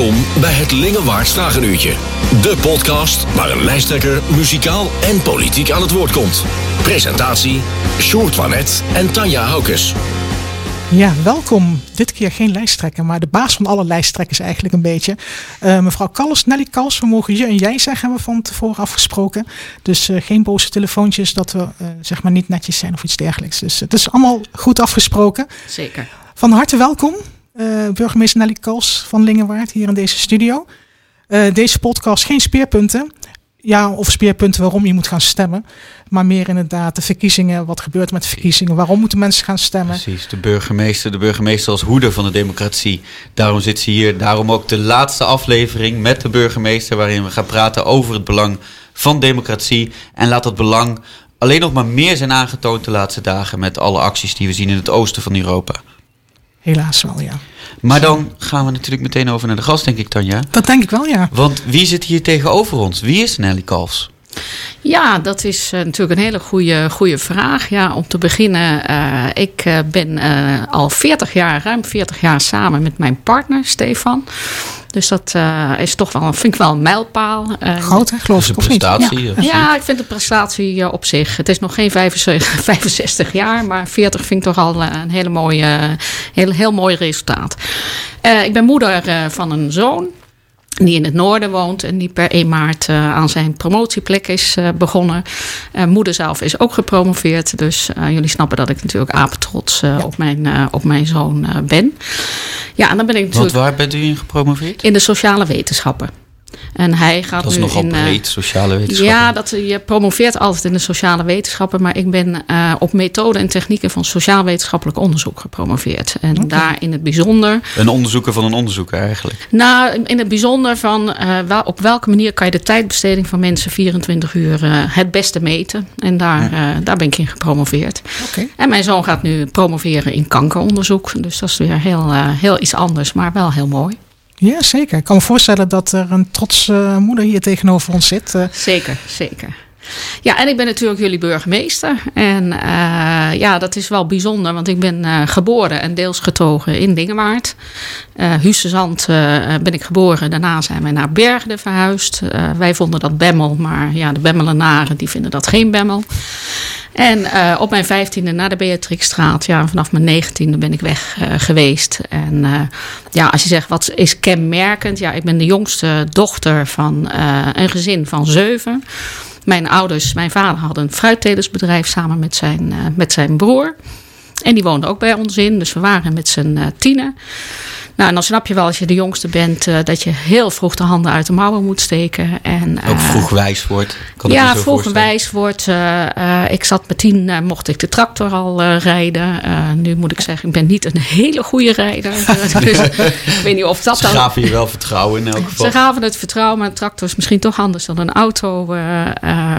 Welkom bij het Lingewaard Vragenuurtje. De podcast waar een lijsttrekker muzikaal en politiek aan het woord komt. Presentatie Sjoerd Wanet en Tanja Houkes. Ja, welkom. Dit keer geen lijsttrekker, maar de baas van alle lijsttrekkers eigenlijk een beetje. Uh, mevrouw Kals, Nelly Kals, we mogen je en jij zeggen, hebben we van tevoren afgesproken. Dus uh, geen boze telefoontjes dat we uh, zeg maar niet netjes zijn of iets dergelijks. Dus het is allemaal goed afgesproken. Zeker. Van harte welkom, burgemeester Nelly Kals van Lingenwaard hier in deze studio. deze podcast geen speerpunten ja, of speerpunten waarom je moet gaan stemmen. Maar meer inderdaad de verkiezingen. Wat gebeurt met de verkiezingen? Waarom moeten mensen gaan stemmen? Precies, de burgemeester. De burgemeester als hoeder van de democratie. Daarom zit ze hier. Daarom ook de laatste aflevering met de burgemeester. Waarin we gaan praten over het belang van democratie. En laat dat belang alleen nog maar meer zijn aangetoond de laatste dagen. Met alle acties die we zien in het oosten van Europa. Helaas wel, ja. Maar dan gaan we natuurlijk meteen over naar de gast, denk ik, Tanja. Dat denk ik wel, ja. Want wie zit hier tegenover ons? Wie is Nelly Kalfs? Ja, dat is uh, natuurlijk een hele goede, goede vraag. Ja, om te beginnen, uh, ik uh, ben al 40 jaar, ruim 40 jaar samen met mijn partner Stefan. Dus dat is toch wel, vind ik wel een mijlpaal. Groot, hè, geloof ik, of niet? Ja. ja, ik vind de prestatie op zich. Het is nog geen 65, 65 jaar, maar 40 vind ik toch al een hele mooie, heel, heel mooi resultaat. ik ben moeder van een zoon die in het noorden woont en die per 1 maart uh, aan zijn promotieplek is uh, begonnen. Uh, moeder zelf is ook gepromoveerd. Dus jullie snappen dat ik natuurlijk apetrots ja. op, mijn, op mijn zoon ben. Ja, en dan ben ik natuurlijk... Want waar bent u in gepromoveerd? In de sociale wetenschappen. En hij gaat dat is nu nogal in, breed, sociale wetenschappen. Ja, dat, je promoveert altijd in de sociale wetenschappen. Maar ik ben uh, op methoden en technieken van sociaal-wetenschappelijk onderzoek gepromoveerd. En okay. daar in het bijzonder... Een onderzoeker van een onderzoeker eigenlijk? Nou, in het bijzonder van uh, wel, op welke manier kan je de tijdbesteding van mensen 24 uur uh, het beste meten. En daar, ja. daar ben ik in gepromoveerd. Okay. En mijn zoon gaat nu promoveren in kankeronderzoek. Dus dat is weer heel, heel iets anders, maar wel heel mooi. Ja, zeker. Ik kan me voorstellen dat er een trotse moeder hier tegenover ons zit. Uh. Zeker, zeker. Ja, en ik ben natuurlijk jullie burgemeester. En uh, ja, dat is wel bijzonder, want ik ben geboren en deels getogen in Dingewaard. Uh, Hussezand ben ik geboren. Daarna zijn wij naar Bergen verhuisd. wij vonden dat Bemmel, maar ja, de Bemmelenaren die vinden dat geen Bemmel. En op mijn vijftiende naar de Beatrixstraat. Ja, vanaf mijn negentiende ben ik weg geweest. En ja, als je zegt wat is kenmerkend. Ja, ik ben de jongste dochter van een gezin van zeven. Mijn ouders, mijn vader had een fruitteelersbedrijf samen met zijn, met zijn broer. En die woonde ook bij ons in. Dus we waren met z'n tienen. Nou, en dan snap je wel als je de jongste bent uh, dat je heel vroeg de handen uit de mouwen moet steken. En, uh, ook vroeg wijs wordt. Kan ja, vroeg wijs wordt. Uh, ik zat met tien, mocht ik de tractor al rijden. nu moet ik zeggen, ik ben niet een hele goede rijder. dus ik weet niet of dat Ze dan... Ze gaven je wel vertrouwen in elk geval. Ze gaven het vertrouwen, maar een tractor is misschien toch anders dan een auto.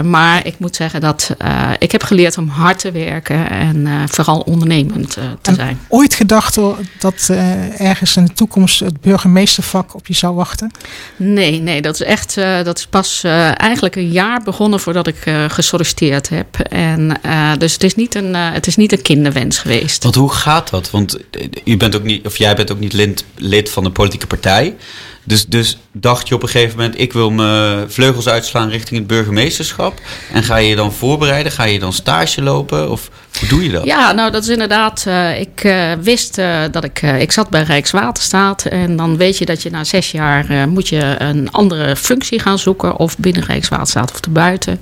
maar ik moet zeggen dat ik heb geleerd om hard te werken en vooral ondernemend te en zijn. Ooit gedacht dat ergens in de toekomst het burgemeestervak op je zou wachten? Nee, nee dat is echt uh, dat is pas uh, eigenlijk een jaar begonnen voordat ik uh, gesolliciteerd heb. En, dus het is, niet een, het is niet een kinderwens geweest. Want hoe gaat dat? Want u bent ook niet, of jij bent ook niet lid, lid van een politieke partij. Dus, dus dacht je op een gegeven moment, ik wil mijn vleugels uitslaan richting het burgemeesterschap. En ga je je dan voorbereiden? Ga je dan stage lopen? Of hoe doe je dat? Ja, nou dat is inderdaad, uh, ik uh, wist uh, dat ik, ik zat bij Rijkswaterstaat. En dan weet je dat je na zes jaar moet je een andere functie gaan zoeken. Of binnen Rijkswaterstaat of te buiten.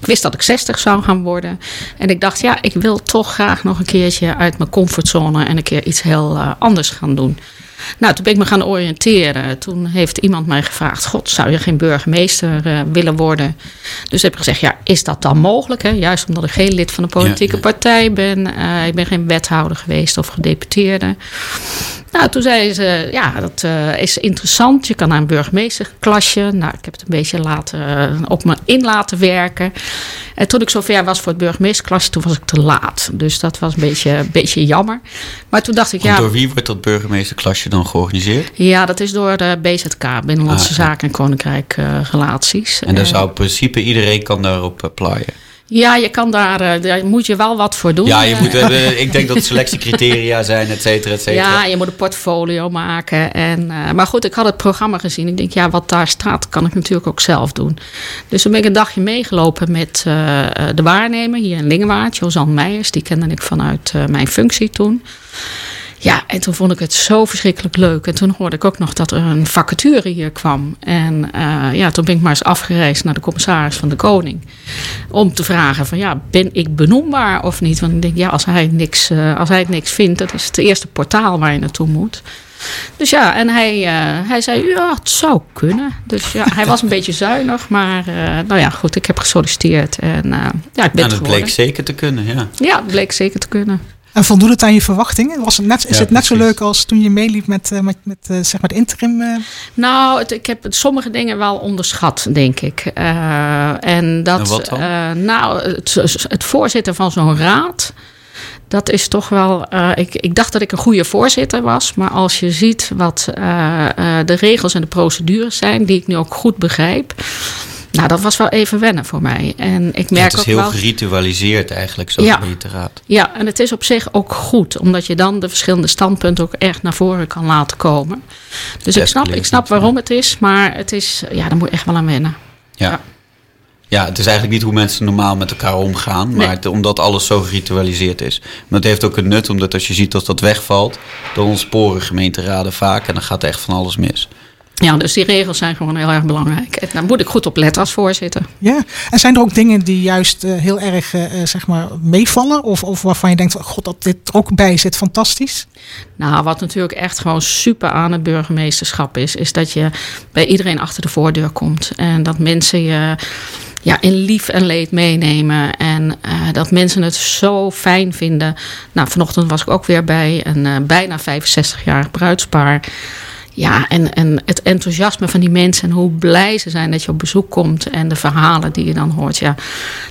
Ik wist dat ik 60 zou gaan worden. En ik dacht, ja, ik wil toch graag nog een keertje uit mijn comfortzone. En een keer iets heel anders gaan doen. Nou, toen ben ik me gaan oriënteren. Toen heeft iemand mij gevraagd: God, zou je geen burgemeester uh, willen worden? Dus heb ik gezegd: Ja, is dat dan mogelijk? Hè? Juist omdat ik geen lid van een politieke ja, ja. partij ben. Uh, ik ben geen wethouder geweest of gedeputeerde. Nou, toen zei ze, ja, dat uh, is interessant. Je kan naar een burgemeesterklasje. Nou, ik heb het een beetje laten, op me in laten werken. En toen ik zover was voor het burgemeesterklasje, toen was ik te laat. Dus dat was een beetje, een beetje jammer. Maar toen dacht ik, ja... door wie wordt dat burgemeesterklasje dan georganiseerd? Ja, dat is door de BZK, Binnenlandse ah, Zaken en Koninkrijk uh, Relaties. En daar zou in principe iedereen kan daarop applyen? Ja, je kan daar, eh, daar moet je wel wat voor doen. Ja, je moet, uh, ik denk dat selectiecriteria zijn, et cetera, et cetera. Ja, je moet een portfolio maken. En, maar goed, ik had het programma gezien. Ik denk, ja, wat daar staat, kan ik natuurlijk ook zelf doen. Dus toen ben ik een dagje meegelopen met de waarnemer hier in Lingewaard, Jozan Meijers. Die kende ik vanuit mijn functie toen. Ja, en toen vond ik het zo verschrikkelijk leuk. En toen hoorde ik ook nog dat er een vacature hier kwam. En uh, ja, toen ben ik maar eens afgereisd naar de commissaris van de Koning. Om te vragen van ja, ben ik benoembaar of niet? Want ik denk, ja, als hij, niks, uh, als hij het niks vindt, dat is het eerste portaal waar je naartoe moet. Dus ja, en hij, uh, hij zei, ja, het zou kunnen. Dus ja, hij was een beetje zuinig. Maar nou ja, goed, ik heb gesolliciteerd. En ja, ik ben En het bleek zeker te kunnen, ja. Ja, het bleek zeker te kunnen. En voldoet het aan je verwachtingen? Was het net, is ja, het net zo leuk als toen je meeliep met, uh, met, met uh, zeg maar de interim? Uh... Nou, het, ik heb sommige dingen wel onderschat, denk ik. en dat, en nou, het, het, voorzitten van zo'n raad. Dat is toch wel. ik, ik dacht dat ik een goede voorzitter was. Maar als je ziet wat de regels en de procedures zijn, die ik nu ook goed begrijp nou, dat was wel even wennen voor mij. En ik merk ja, het is ook heel wel, geritualiseerd eigenlijk, zo ja. Ja, en het is op zich ook goed, omdat je dan de verschillende standpunten ook echt naar voren kan laten komen. Dus ik snap, ik snap waarom het is, maar het is, ja, daar moet je echt wel aan wennen. Ja. ja. ja. het is eigenlijk niet hoe mensen normaal met elkaar omgaan, maar Nee. het- omdat alles zo geritualiseerd is. Maar het heeft ook een nut, omdat als je ziet dat dat wegvalt, dan ontsporen gemeenteraden vaak en dan gaat er echt van alles mis. Ja, dus die regels zijn gewoon heel erg belangrijk. En daar moet ik goed op letten als voorzitter. Ja. En zijn er ook dingen die juist eh, heel erg eh, eh, zeg maar meevallen? Of, of waarvan je denkt, van, god, dat dit er ook bij zit, fantastisch? Nou, wat natuurlijk echt gewoon super aan het burgemeesterschap is, is dat je bij iedereen achter de voordeur komt. En dat mensen je ja, in lief en leed meenemen. En dat mensen het zo fijn vinden. Nou, vanochtend was ik ook weer bij een bijna 65-jarig bruidspaar. Ja, en, en het enthousiasme van die mensen en hoe blij ze zijn dat je op bezoek komt en de verhalen die je dan hoort. Ja,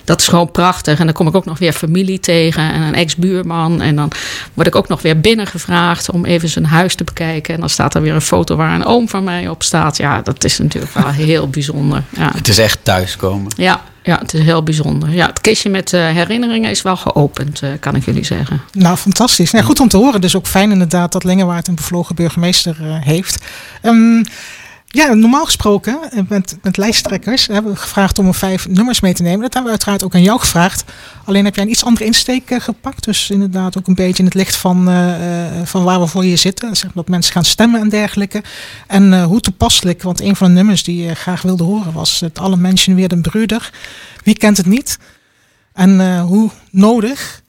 dat is gewoon prachtig. En dan kom ik ook nog weer familie tegen en een ex-buurman. En dan word ik ook nog weer binnengevraagd om even zijn huis te bekijken. En dan staat er weer een foto waar een oom van mij op staat. Ja, dat is natuurlijk wel heel bijzonder. Ja. Het is echt thuiskomen. Ja, ja, het is heel bijzonder. Ja, het kistje met uh, herinneringen is wel geopend, uh, kan ik jullie zeggen. Nou, fantastisch. Nou, goed om te horen. Dus ook fijn inderdaad dat Lingewaard een bevlogen burgemeester uh, heeft. Um, ja, normaal gesproken met, met lijsttrekkers hebben we gevraagd om er vijf nummers mee te nemen. Dat hebben we uiteraard ook aan jou gevraagd. Alleen heb jij een iets andere insteek uh, gepakt. Dus inderdaad ook een beetje in het licht van, uh, van waar we voor hier zitten. Zeg, dat mensen gaan stemmen en dergelijke. En hoe toepasselijk, want een van de nummers die je graag wilde horen was het Alle Mensen Weer den Bruder. Wie kent het niet? En hoe nodig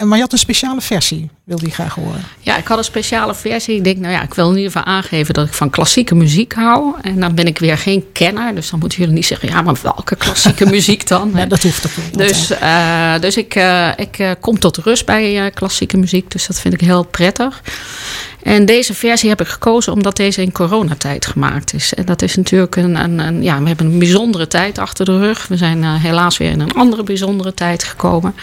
en, maar je had een speciale versie, wilde je graag horen. Ja, ik had een speciale versie. Ik denk, nou ja, ik wil in ieder geval aangeven dat ik van klassieke muziek hou. En dan ben ik weer geen kenner. Dus dan moeten jullie niet zeggen, ja, maar welke klassieke muziek dan? Ja, dat hoeft ook niet. Dus, uh, dus ik, uh, ik uh, kom tot rust bij klassieke muziek. Dus dat vind ik heel prettig. En deze versie heb ik gekozen omdat deze in coronatijd gemaakt is. En dat is natuurlijk een, een, een ja, we hebben een bijzondere tijd achter de rug. We zijn uh, helaas weer in een andere bijzondere tijd gekomen.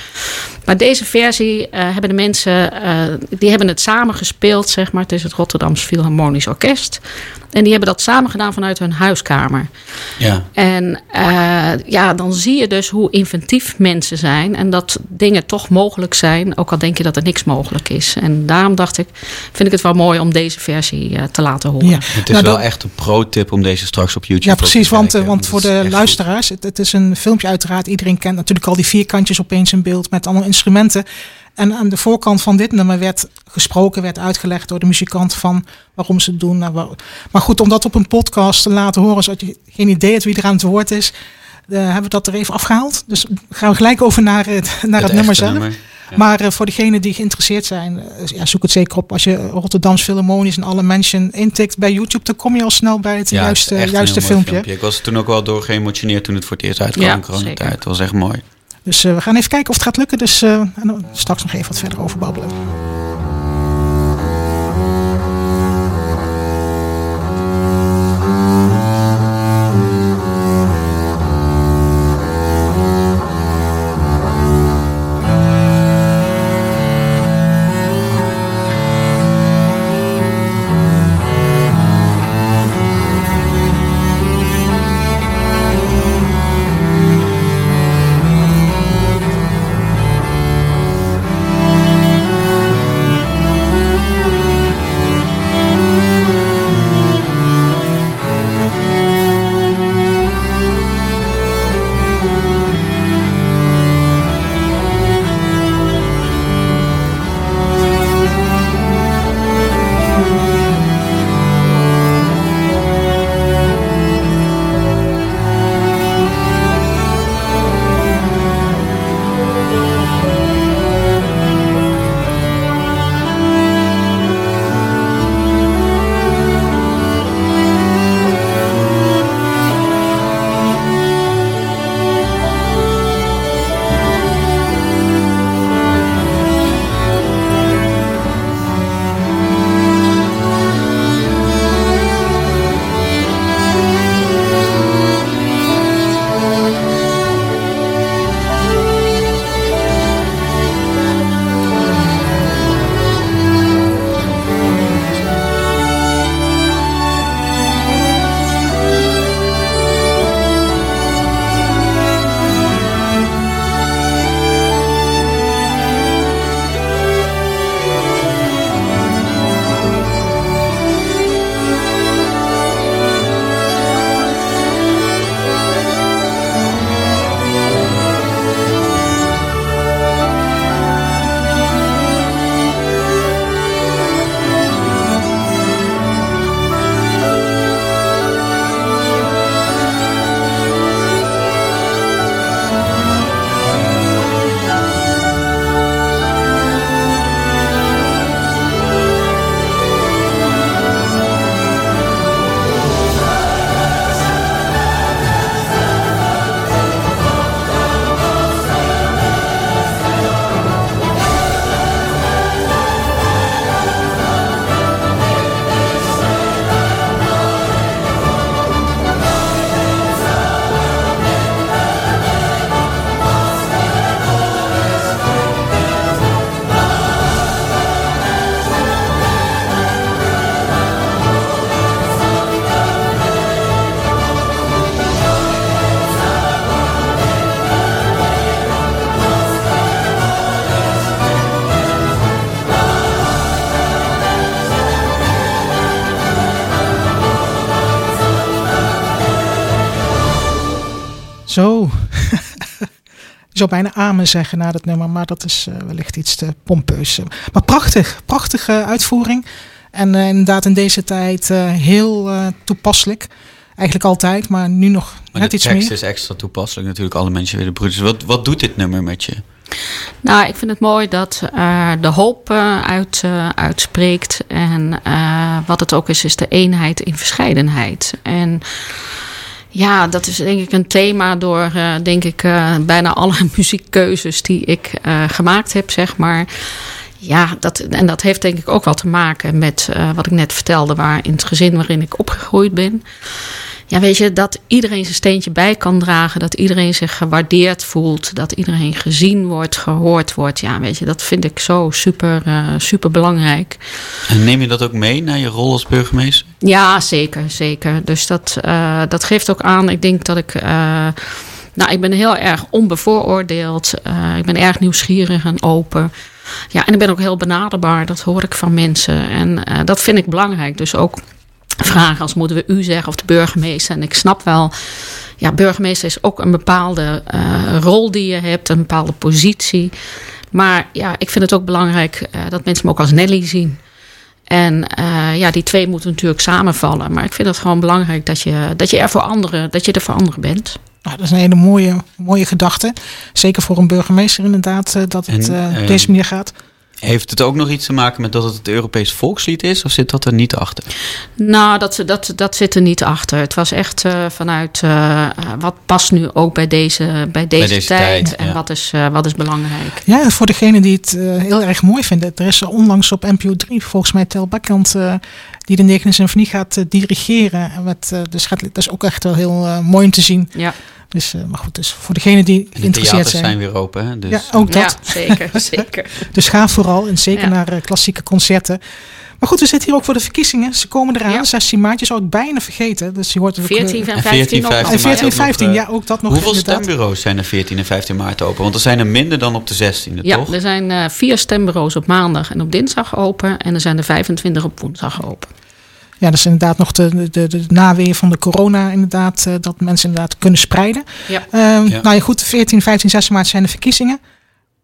Maar deze versie uh, hebben de mensen, uh, die hebben het samen gespeeld, zeg maar. Het is het Rotterdams Philharmonisch Orkest. En die hebben dat samen gedaan vanuit hun huiskamer. Ja. En uh, ja, dan zie je dus hoe inventief mensen zijn. En dat dingen toch mogelijk zijn. Ook al denk je dat er niks mogelijk is. En daarom dacht ik, vind ik het wel mooi om deze versie uh, te laten horen. Ja. Het is nou, wel dan, echt een pro-tip om deze straks op YouTube ja, precies, te want, kijken. want voor de luisteraars, het, het, is een filmpje uiteraard. Iedereen kent natuurlijk al die vierkantjes opeens in beeld met allemaal instrumenten. En aan de voorkant van dit nummer werd gesproken, werd uitgelegd door de muzikant van waarom ze het doen. Maar goed, om dat op een podcast te laten horen, zodat je geen idee hebt wie er aan het woord is, uh, hebben we dat er even afgehaald. Dus gaan we gelijk over naar het, naar het, het nummer zelf. Nummer. Ja. Maar uh, voor degenen die geïnteresseerd zijn, uh, ja, zoek het zeker op. Als je Rotterdams Philharmonisch en alle mensen intikt bij YouTube, dan kom je al snel bij het ja, juiste, het juiste filmpje. filmpje. Ik was toen ook wel door geëmotioneerd toen het voor het eerst uitkwam Ja, zeker. Dat was echt mooi. Dus uh, we gaan even kijken of het gaat lukken. Dus uh, en dan straks nog even wat verder over babbelen. Ik zou bijna amen zeggen na dat nummer, maar dat is uh, wellicht iets te pompeus. Maar prachtig, prachtige uitvoering. En uh, inderdaad in deze tijd uh, heel toepasselijk. Eigenlijk altijd, maar nu nog maar net iets meer. de tekst is extra toepasselijk natuurlijk. Alle mensen willen broeders. Wat, wat doet dit nummer met je? Nou, ik vind het mooi dat uh, de hoop uh, uit, uh, uitspreekt. En wat het ook is, is de eenheid in verscheidenheid. En ja, dat is denk ik een thema door, denk ik, bijna alle muziekkeuzes die ik gemaakt heb, zeg maar. Ja, dat, en dat heeft denk ik ook wel te maken met wat ik net vertelde, waar in het gezin waarin ik opgegroeid ben ja, weet je, dat iedereen zijn steentje bij kan dragen. Dat iedereen zich gewaardeerd voelt. Dat iedereen gezien wordt, gehoord wordt. Ja, weet je, dat vind ik zo super, uh, super belangrijk. En neem je dat ook mee naar je rol als burgemeester? Ja, zeker, zeker. Dus dat, uh, dat geeft ook aan. Ik denk dat ik. Uh, nou, ik ben heel erg onbevooroordeeld. ik ben erg nieuwsgierig en open. Ja, en ik ben ook heel benaderbaar. Dat hoor ik van mensen. En dat vind ik belangrijk. Dus ook vragen als moeten we u zeggen of de burgemeester. En ik snap wel, ja, burgemeester is ook een bepaalde uh, rol die je hebt, een bepaalde positie. Maar ja, ik vind het ook belangrijk uh, dat mensen me ook als Nelly zien. En uh, ja, die twee moeten natuurlijk samenvallen. Maar ik vind het gewoon belangrijk dat je, dat je er voor anderen, dat je er voor anderen bent. Nou, dat is een hele mooie, mooie gedachte. Zeker voor een burgemeester inderdaad, dat het en, op deze manier gaat. Heeft het ook nog iets te maken met dat het het Europees volkslied is? Of zit dat er niet achter? Nou, dat, dat, dat zit er niet achter. Het was echt uh, vanuit uh, wat past nu ook bij deze, bij deze, bij deze tijd, tijd. En ja. wat, is, uh, wat is belangrijk. Ja, voor degene die het heel erg mooi vinden. Er is onlangs op NPO 3 volgens mij Tel Bakkant die de negende symfonie gaat dirigeren. Met, dus gaat, dat is ook echt wel heel mooi om te zien. Ja. Dus, uh, maar goed, dus voor degenen die geïnteresseerd zijn. zijn weer open, hè? Dus, ja, ook dat. Ja, zeker, zeker. dus ga vooral en zeker ja. naar uh, klassieke concerten. Maar goed, we zitten hier ook voor de verkiezingen. Ze komen eraan. Ja. 16 maart. Je zou het bijna vergeten. Dus je hoort 14 en 15, 14, 15, en 14 en 15, ja, ook dat nog. Hoeveel inderdaad. stembureaus zijn er 14 en 15 maart open? Want er zijn er minder dan op de 16e, ja, toch? er zijn uh, vier stembureaus op maandag en op dinsdag open. En er zijn er 25 op woensdag open. Ja, dat is inderdaad nog de, de, de naweer van de corona, inderdaad, uh, dat mensen inderdaad kunnen spreiden. Ja. Um, ja. Nou ja, goed, 14, 15, 16 maart zijn de verkiezingen.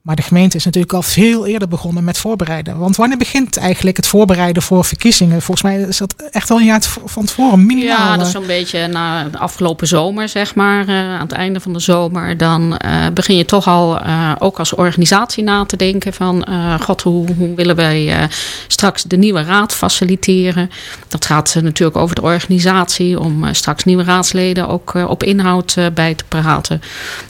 Maar de gemeente is natuurlijk al veel eerder begonnen met voorbereiden. Want wanneer begint eigenlijk het voorbereiden voor verkiezingen? Volgens mij is dat echt wel een jaar van tevoren, minimaal. Ja, dat is zo'n beetje na de afgelopen zomer, zeg maar. Uh, aan het einde van de zomer. Dan uh, begin je toch al uh, ook als organisatie na te denken van... god, hoe, hoe willen wij straks de nieuwe raad faciliteren? Dat gaat natuurlijk over de organisatie... om straks nieuwe raadsleden ook op inhoud bij te praten.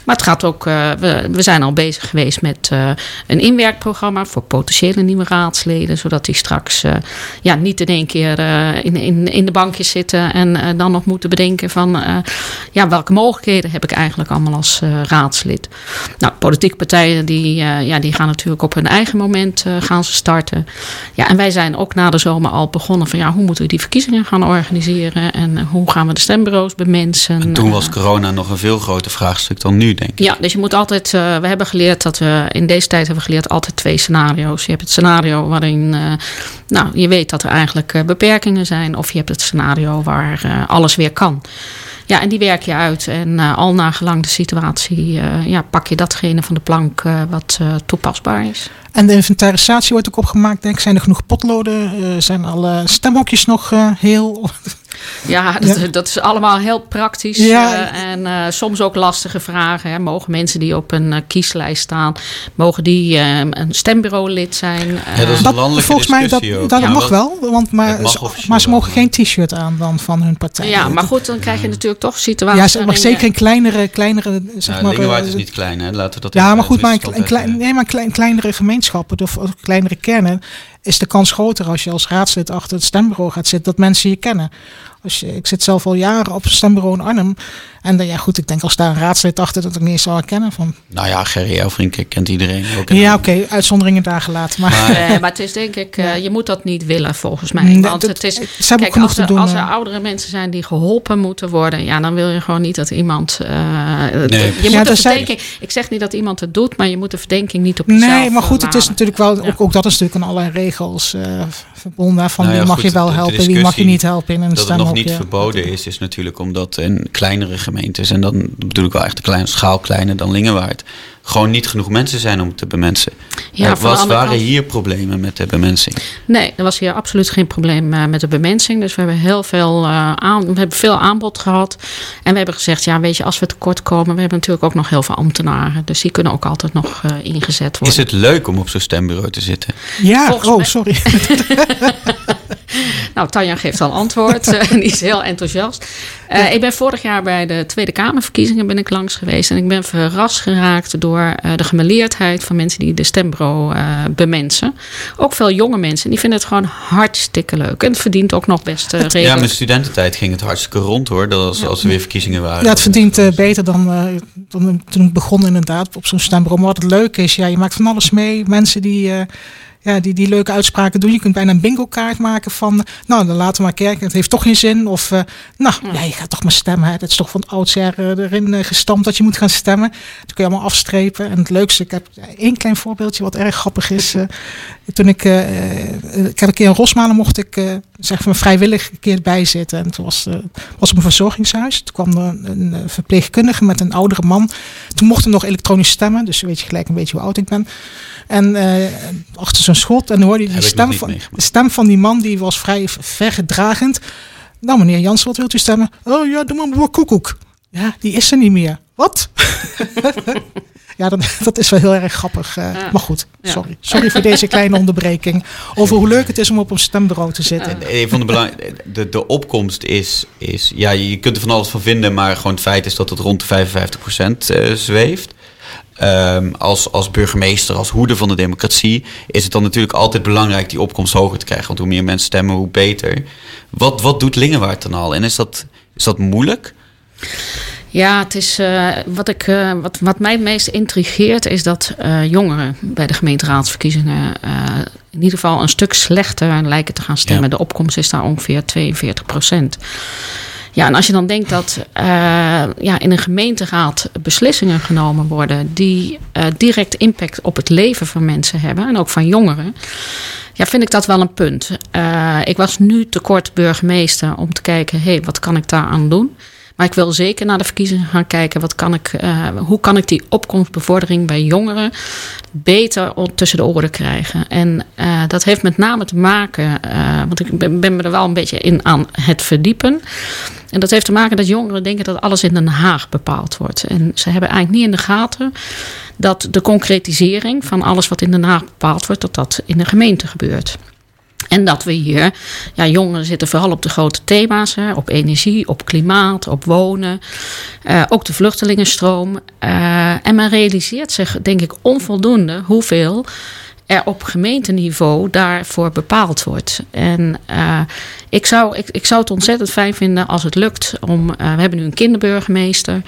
Maar het gaat ook... we, we zijn al bezig geweest met uh, een inwerkprogramma voor potentiële nieuwe raadsleden. Zodat die straks uh, ja, niet in één keer uh, in, in, in de bankjes zitten en dan nog moeten bedenken van ja, welke mogelijkheden heb ik eigenlijk allemaal als raadslid. Nou, politieke partijen die, ja, die gaan natuurlijk op hun eigen moment gaan ze starten. Ja, en wij zijn ook na de zomer al begonnen van ja, hoe moeten we die verkiezingen gaan organiseren en hoe gaan we de stembureaus bemensen. En toen was corona nog een veel groter vraagstuk dan nu, denk ik. Ja, dus je moet altijd, we hebben geleerd dat we in deze tijd hebben we geleerd altijd twee scenario's. Je hebt het scenario waarin uh, nou, je weet dat er eigenlijk uh, beperkingen zijn. Of je hebt het scenario waar uh, alles weer kan. Ja, en die werk je uit. En al nagelang de situatie ja, pak je datgene van de plank wat toepasbaar is. En de inventarisatie wordt ook opgemaakt, denk ik. Zijn er genoeg potloden? zijn alle stemhokjes nog heel... Ja, dat, ja. dat, is allemaal heel praktisch. Ja. Uh, en uh, soms ook lastige vragen. Hè. Mogen mensen die op een uh, kieslijst staan, mogen die een stembureau-lid zijn? Ja, dat is een landelijke Volgens mij dat, ook. dat ja, mag wel, want maar, maar ze mogen geen t-shirt aan dan van hun partij. Ja, maar goed, dan krijg je natuurlijk toch situaties. Ja, maar zeker een kleinere, kleinere zeg maar. is niet klein, hè? Laten we dat Ja, maar goed, maar een, een klein, nee, maar klein, kleinere gemeenschappen kleinere kernen is de kans groter als je als raadslid achter het stembureau gaat zitten dat mensen je kennen. Als je, ik zit zelf al jaren op een stembureau in Arnhem. En dan, ja, goed, ik denk als daar een raadslid achter dat ik niet zou herkennen. Van. Nou ja, Gerry Elfrink kent iedereen ook. Ja, oké, okay, uitzonderingen daar gelaten. Maar, maar, nee, maar het is denk ik, uh, je moet dat niet willen volgens mij. Nee, want dat, het is, ze kijk, als, er, doen, als er oudere mensen zijn die geholpen moeten worden, ja, dan wil je gewoon niet dat iemand. Uh, nee. Je ja, moet de verdenking, zijn... ik zeg niet dat iemand het doet, maar je moet de verdenking niet op jezelf Nee, maar goed, uh, het is natuurlijk wel, ook, ook dat is natuurlijk aan allerlei regels uh, verbonden. Van Nou ja, wie mag goed, je wel helpen, wie mag je niet helpen in een Dat het nog stemhokje. niet verboden is, is natuurlijk omdat in kleinere gemeentes, en dan bedoel ik wel echt de kleine schaal kleiner dan Lingewaard, gewoon niet genoeg mensen zijn om te bemensen. Ja, er was, waren kant- hier problemen met de bemensing. Nee, er was hier absoluut geen probleem eh, met de bemensing. Dus we hebben heel veel, eh, aan, we hebben veel aanbod gehad. En we hebben gezegd, ja, weet je, als we tekort komen, we hebben natuurlijk ook nog heel veel ambtenaren. Dus die kunnen ook altijd nog eh, ingezet worden. Is het leuk om op zo'n stembureau te zitten? Ja, Volgens oh, mij- sorry. Nou, Tanja geeft al antwoord. eh, die is heel enthousiast. Eh, Ik ben vorig jaar bij de Tweede Kamerverkiezingen ben ik langs geweest. En ik ben verrast geraakt door eh, de gemeleerdheid van mensen die de stembureau eh, bemensen. Ook veel jonge mensen. Die vinden het gewoon hartstikke leuk. En het verdient ook nog best eh, Ja, mijn studententijd ging het hartstikke rond hoor. Dat als, als er weer verkiezingen waren. Ja, het verdient eh, beter dan, eh, dan toen ik begon inderdaad op zo'n stembureau. Maar wat het leuke is, ja, je maakt van alles mee. Mensen die, eh, ja, die, die leuke uitspraken doen. Je kunt bijna een bingo kaart maken van, nou dan laten we maar kijken. Het heeft toch geen zin. Of, eh, nou ja, je gaat toch maar stemmen. Hè. Het is toch van oudsher eh, erin eh, gestampt dat je moet gaan stemmen. Dat kun je allemaal afstrepen. En het leukste, ik heb één klein voorbeeldje wat erg grappig is. toen ik, ik heb een keer in Rosmalen mocht ik zeg maar vrijwillig een keer bijzitten. En toen was, was op een verzorgingshuis. Toen kwam er een verpleegkundige met een oudere man. Toen mochten nog elektronisch stemmen. Dus weet je gelijk een beetje hoe oud ik ben. En achter zo'n schot. En dan hoorde je die stem van, de stem van die man. Die was vrij vergedragend. Nou meneer Jansen, wat wilt u stemmen? Oh ja, doe maar mevrouw Koekoek. Ja, die is er niet meer. Wat? ja, dat, dat is wel heel erg grappig. eh, Ja. Maar goed, Ja. sorry. Sorry voor deze kleine onderbreking. Over hoe leuk het is om op een stembureau te zitten. Een van de, belang, de, de opkomst is, is, ja, je kunt er van alles van vinden, maar gewoon het feit is dat het rond de 55% eh, zweeft. Ehm, als, als burgemeester, als hoeder van de democratie, is het dan natuurlijk altijd belangrijk die opkomst hoger te krijgen. Want hoe meer mensen stemmen, hoe beter. Wat, wat doet Lingewaard dan al? En is dat, is dat moeilijk? Ja, het is, eh, wat, ik, eh, wat, wat mij het meest intrigeert is dat eh, jongeren bij de gemeenteraadsverkiezingen in ieder geval een stuk slechter lijken te gaan stemmen. Ja. De opkomst is daar ongeveer 42 procent. Ja, en als je dan denkt dat eh, ja, in een gemeenteraad beslissingen genomen worden die eh, direct impact op het leven van mensen hebben en ook van jongeren. Ja, vind ik dat wel een punt. Eh, ik was nu tekort burgemeester om te kijken, hé, hey, wat kan ik daaraan doen? Maar ik wil zeker naar de verkiezingen gaan kijken. Wat kan ik, eh, hoe kan ik die opkomstbevordering bij jongeren beter tussen de oren krijgen? En eh, dat heeft met name te maken, eh, want ik ben, ben me er wel een beetje in aan het verdiepen. En dat heeft te maken dat jongeren denken dat alles in Den Haag bepaald wordt. En ze hebben eigenlijk niet in de gaten dat de concretisering van alles wat in Den Haag bepaald wordt, dat dat in de gemeente gebeurt. En dat we hier, ja, jongeren zitten vooral op de grote thema's, hè, op energie, op klimaat, op wonen, eh, ook de vluchtelingenstroom. Eh, en men realiseert zich, denk ik, onvoldoende hoeveel er op gemeenteniveau daarvoor bepaald wordt. En uh, ik, zou, ik, ik zou het ontzettend fijn vinden als het lukt om. We hebben nu een kinderburgemeester.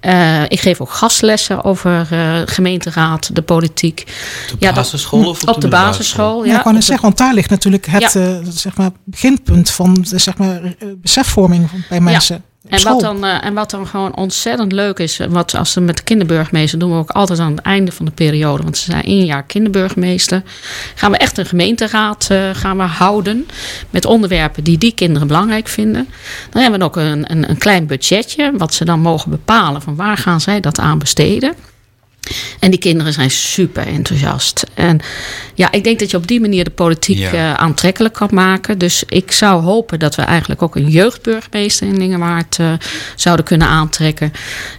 Uh, ik geef ook gastlessen over uh, gemeenteraad, de politiek. Op de basisschool of op, op de, de basisschool? Ja, ja ik kan het zeggen, want daar ligt natuurlijk het ja. uh, zeg maar, beginpunt van de zeg maar, besefvorming bij mensen. En wat, dan, uh, en wat dan gewoon ontzettend leuk is, wat als we met de kinderburgemeester doen we ook altijd aan het einde van de periode, want ze zijn één jaar kinderburgemeester, gaan we echt een gemeenteraad uh, gaan we houden met onderwerpen die die kinderen belangrijk vinden. Dan hebben we ook een, een, een klein budgetje, wat ze dan mogen bepalen van waar gaan zij dat aan besteden. En die kinderen zijn super enthousiast. En ja, ik denk dat je op die manier de politiek ja. uh, aantrekkelijk kan maken. Dus ik zou hopen dat we eigenlijk ook een jeugdburgemeester in Lingewaard uh, zouden kunnen aantrekken.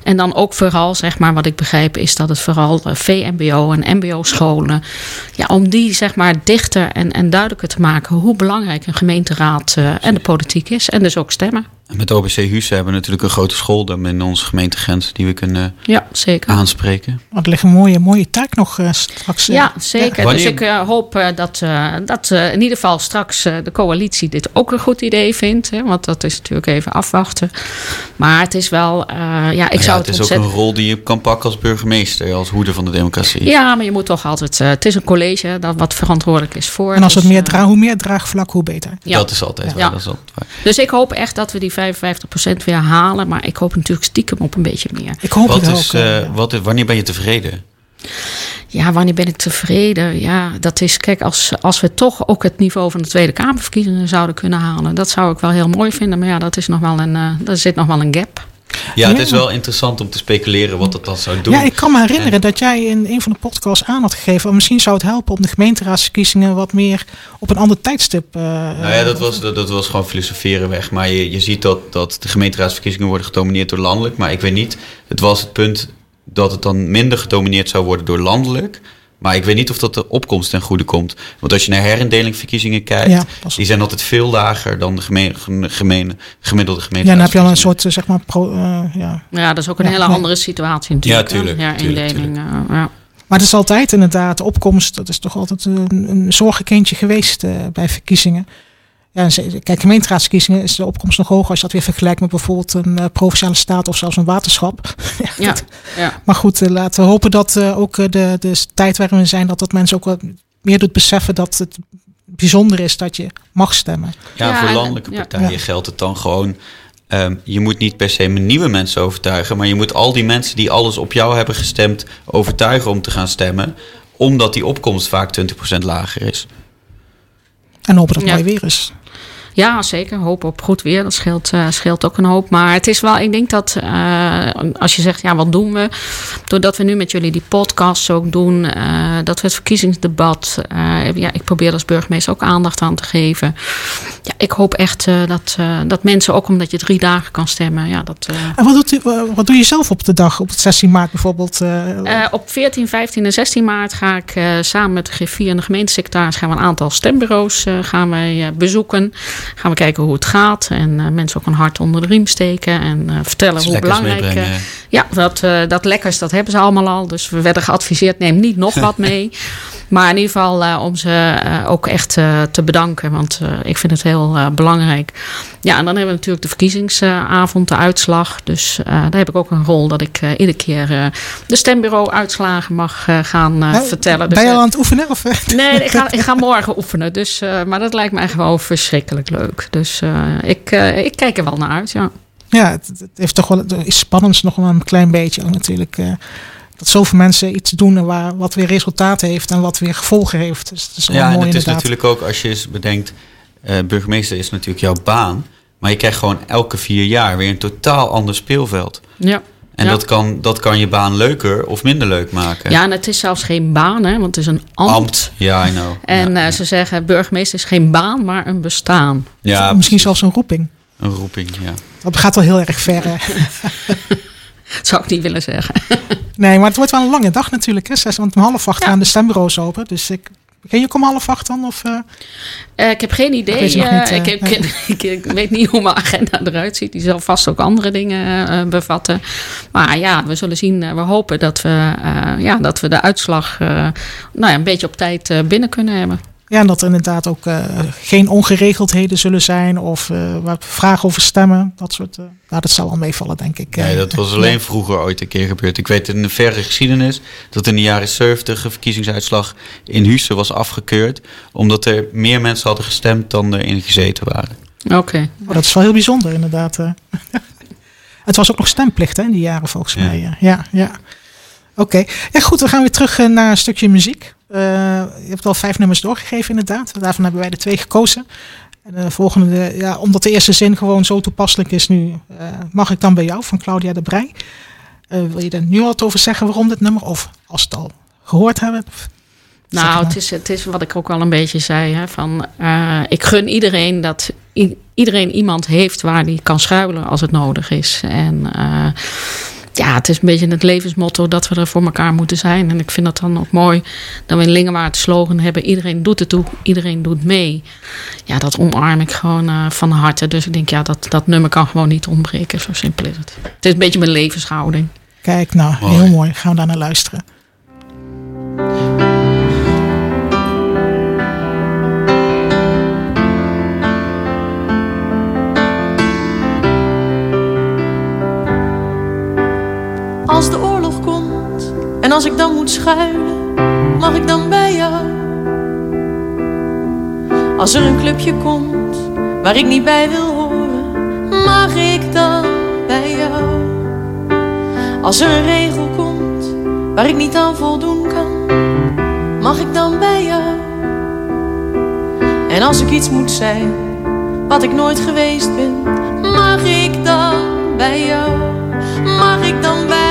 En dan ook vooral, zeg maar, wat ik begrijp, is dat het vooral uh, VMBO en MBO-scholen. Ja, om die zeg maar dichter en, en duidelijker te maken hoe belangrijk een gemeenteraad uh, en de politiek is. En dus ook stemmen. Met OBC Husse hebben we natuurlijk een grote school dan in onze gemeentegrens die we kunnen ja, zeker. aanspreken. Oh, er ligt een mooie, mooie taak nog uh, straks. Uh, ja, zeker. Ja. Dus ik uh, hoop dat, dat in ieder geval straks de coalitie dit ook een goed idee vindt. Hè, want dat is natuurlijk even afwachten. Maar het is wel, ja, ik ja, zou het het is ontzettend... ook een rol die je kan pakken als burgemeester, als hoeder van de democratie. Ja, maar je moet toch altijd, het is een college dat wat verantwoordelijk is voor. En als dus, het meer dra hoe meer draagvlak, hoe beter. Ja. Dat is altijd waar. Dat is altijd waar. Dus ik hoop echt dat we die 55% weer halen. Maar ik hoop natuurlijk stiekem op een beetje meer. Ik hoop wat het is, ook. Uh, wat, wanneer ben je tevreden? Ja, wanneer ben ik tevreden? Ja, dat is, kijk, als, als we toch ook het niveau van de Tweede Kamerverkiezingen zouden kunnen halen, dat zou ik wel heel mooi vinden. Maar ja, dat is nog wel een, uh, daar zit nog wel een gap. Ja, het is wel interessant om te speculeren wat dat dan zou doen. Ja, ik kan me herinneren dat jij in een van de podcasts aan had gegeven. Misschien zou het helpen om de gemeenteraadsverkiezingen wat meer op een ander tijdstip. Uh, nou ja, dat was, dat, dat, was gewoon filosoferen weg. Maar je, je ziet dat, dat de gemeenteraadsverkiezingen worden gedomineerd door landelijk. Maar ik weet niet, het was het punt dat het dan minder gedomineerd zou worden door landelijk. Maar ik weet niet of dat de opkomst ten goede komt. Want als je naar herindelingverkiezingen kijkt, die zijn altijd veel lager dan de gemeen, gemeen, gemiddelde gemeente. Ja, dan heb je al een soort, zeg maar, pro, uh, ja. ja, dat is ook een hele andere situatie natuurlijk. Ja, tuurlijk. Ja, indeling, uh, ja. Maar het is altijd inderdaad, de opkomst, dat is toch altijd een, een zorgenkindje geweest uh, bij verkiezingen. Ja, kijk, gemeenteraadsverkiezingen is de opkomst nog hoger als je dat weer vergelijkt met bijvoorbeeld een uh, provinciale staat of zelfs een waterschap. ja, ja, Maar goed, uh, laten we hopen dat uh, ook de, de tijd waarin we zijn, dat dat mensen ook wat meer doet beseffen dat het bijzonder is dat je mag stemmen. Ja, ja voor landelijke partijen geldt het dan gewoon. Um, je moet niet per se nieuwe mensen overtuigen, maar je moet al die mensen die alles op jou hebben gestemd overtuigen om te gaan stemmen, omdat die opkomst vaak 20% lager is. En hopen dat het mooi weer is. Ja, zeker. Hoop op goed weer. Dat scheelt, uh, scheelt ook een hoop. Maar het is wel, ik denk dat uh, als je zegt, ja, wat doen we? Doordat we nu met jullie die podcast ook doen, uh, dat we het verkiezingsdebat, ja, ik probeer als burgemeester ook aandacht aan te geven. Ja, ik hoop echt dat, dat mensen, ook omdat je drie dagen kan stemmen, ja, dat. en wat, doet u, wat doe je zelf op de dag, op het 16 maart bijvoorbeeld? op 14, 15 en 16 maart ga ik samen met de griffier en de gemeentesecretaris gaan we een aantal stembureaus gaan wij, bezoeken gaan we kijken hoe het gaat. En uh, mensen ook een hart onder de riem steken. En uh, vertellen hoe belangrijk. Uh, ja, dat, dat lekkers, dat hebben ze allemaal al. Dus we werden geadviseerd, neem niet nog wat mee. Maar in ieder geval uh, om ze uh, ook echt uh, te bedanken. Want ik vind het heel belangrijk. Ja, en dan hebben we natuurlijk de verkiezingsavond, de uitslag. Dus daar heb ik ook een rol dat ik iedere keer de stembureau-uitslagen mag gaan vertellen. Dus, ben je al aan het oefenen? Of? Nee, ik ga, ik ga morgen oefenen. Dus, maar dat lijkt mij gewoon verschrikkelijk leuk. Dus ik, ik kijk er wel naar uit, ja. Ja, het, het heeft toch wel het is spannend nog wel een klein beetje natuurlijk dat zoveel mensen iets doen waar, wat weer resultaat heeft en wat weer gevolgen heeft. Dus het is ja, mooi en het is natuurlijk ook als je eens bedenkt, uh, burgemeester is natuurlijk jouw baan, maar je krijgt gewoon elke vier jaar weer een totaal ander speelveld. Ja. En dat, kan, dat kan je baan leuker of minder leuk maken. Ja, en het is zelfs geen baan, hè, want het is een ambt. ambt. Ja, I know. En ja, uh, ze zeggen, burgemeester is geen baan, maar een bestaan. Ja, misschien zelfs een roeping. Een roeping, ja. Dat gaat wel heel erg ver. Dat zou ik niet willen zeggen. nee, maar het wordt wel een lange dag natuurlijk. Hè? Zes, want om half acht gaan de stembureaus open. Dus ik Begin je ook om half acht dan? Of, uh... uh, ik heb geen idee. Niet, uh, ik, ik, ik, ik, weet niet hoe mijn agenda eruit ziet. Die zal vast ook andere dingen bevatten. Maar ja, we zullen zien. we hopen dat we, ja, dat we de uitslag nou ja, een beetje op tijd binnen kunnen hebben. Ja, en dat er inderdaad ook uh, geen ongeregeldheden zullen zijn of uh, waar vragen over stemmen. Dat soort. Uh, nou, dat zal wel meevallen, denk ik. Nee, dat was alleen vroeger ooit een keer gebeurd. Ik weet in de verre geschiedenis dat in de jaren 70 een verkiezingsuitslag in Husse was afgekeurd. Omdat er meer mensen hadden gestemd dan er in gezeten waren. Oké. Okay. Oh, dat is wel heel bijzonder, inderdaad. Het was ook nog stemplicht hè, in die jaren, volgens ja. mij. Ja, ja. Oké. Okay. Ja, goed, we gaan weer terug naar een stukje muziek. Uh, je hebt al vijf nummers doorgegeven, inderdaad. Daarvan hebben wij de twee gekozen. En de volgende, ja, omdat de eerste zin gewoon zo toepasselijk is nu, uh, mag ik dan bij jou van Claudia de Brij. Wil je er nu wat over zeggen waarom dit nummer? Of als het al gehoord hebben? Nou, het is, het is wat ik ook al een beetje zei. Hè, van, ik gun iedereen dat iedereen iemand heeft waar die kan schuilen als het nodig is. En ja, het is een beetje het levensmotto dat we er voor elkaar moeten zijn. En ik vind dat dan ook mooi dat we in Lingewaard slogan hebben: iedereen doet het toe, iedereen doet mee. Ja, dat omarm ik gewoon uh, van harte. Dus ik denk, ja, dat, dat nummer kan gewoon niet ontbreken. Zo simpel is het. Het is een beetje mijn levenshouding. Kijk, nou, heel mooi. Gaan we daar naar luisteren. En als ik dan moet schuilen, mag ik dan bij jou? Als er een clubje komt waar ik niet bij wil horen, mag ik dan bij jou? Als er een regel komt waar ik niet aan voldoen kan, mag ik dan bij jou? En als ik iets moet zijn wat ik nooit geweest ben, mag ik dan bij jou? Mag ik dan bij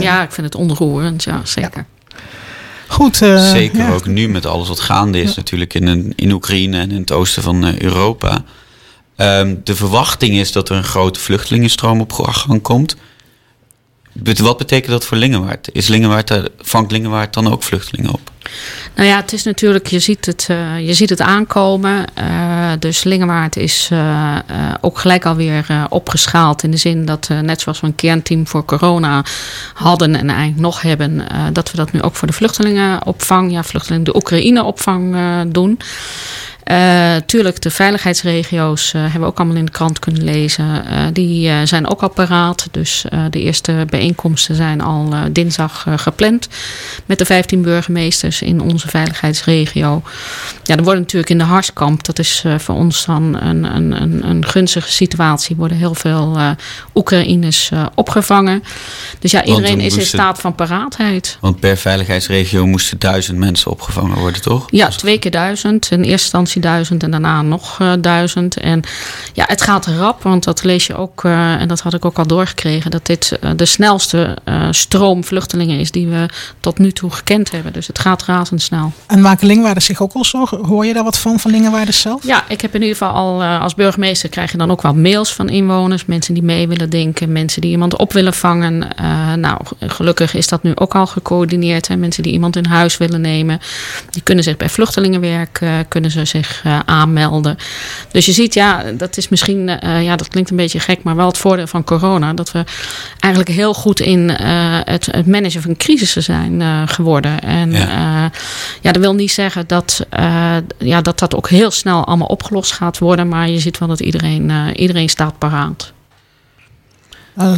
Ja, ik vind het onroerend, ja, zeker. Goed. eh, Zeker ja. ook nu met alles wat gaande is natuurlijk in, in Oekraïne en in het oosten van eh, Europa. Ehm, de verwachting is dat er een grote vluchtelingenstroom op gang komt. Wat betekent dat voor Lingenwaard? Is Lingenwaard, daar- vangt Lingenwaard dan ook vluchtelingen op? Nou ja, het is natuurlijk, je ziet het, eh, je ziet het aankomen. Eh, dus Lingewaard is eh, eh, ook gelijk alweer eh, opgeschaald. In de zin dat, eh, net zoals we een kernteam voor corona hadden en eigenlijk nog hebben, eh, dat we dat nu ook voor de vluchtelingenopvang, ja, vluchtelingen, de Oekraïneopvang eh doen. Eh, tuurlijk, de veiligheidsregio's eh, hebben we ook allemaal in de krant kunnen lezen. Eh, die zijn ook al paraat. Dus de eerste bijeenkomsten zijn al dinsdag gepland. Met de 15 burgemeesters in onze veiligheidsregio. Ja, er worden natuurlijk in de Harskamp, dat is voor ons dan een, een, een, een gunstige situatie, worden heel veel Oekraïners opgevangen. Dus ja, iedereen is in staat van paraatheid. Want per veiligheidsregio moesten duizend mensen opgevangen worden, toch? Ja, twee keer duizend. In eerste instantie duizend en daarna nog eh, duizend. En ja, het gaat rap, want dat lees je ook, eh, en dat had ik ook al doorgekregen, dat dit eh, de snelste stroom vluchtelingen is die we tot nu toe gekend hebben. Dus het gaat razendsnel. En maken Lingwaarders zich ook wel zorgen? Hoor je daar wat van, van Lingwaarders zelf? Ja, ik heb in ieder geval al als burgemeester krijg je dan ook wel mails van inwoners. Mensen die mee willen denken, mensen die iemand op willen vangen. Nou, gelukkig is dat nu ook al gecoördineerd. Hè. Mensen die iemand in huis willen nemen. Die kunnen zich bij vluchtelingenwerk eh, kunnen ze zich eh, aanmelden. Dus je ziet, ja, dat is misschien, eh, ja, dat klinkt een beetje gek, maar wel het voordeel van corona. Dat we eigenlijk heel goed in eh, het, het managen van crisissen zijn eh, geworden. En Ja. dat wil niet zeggen dat, eh, ja, dat dat ook heel snel allemaal opgelost gaat worden. Maar je ziet wel dat iedereen, eh, iedereen staat paraat.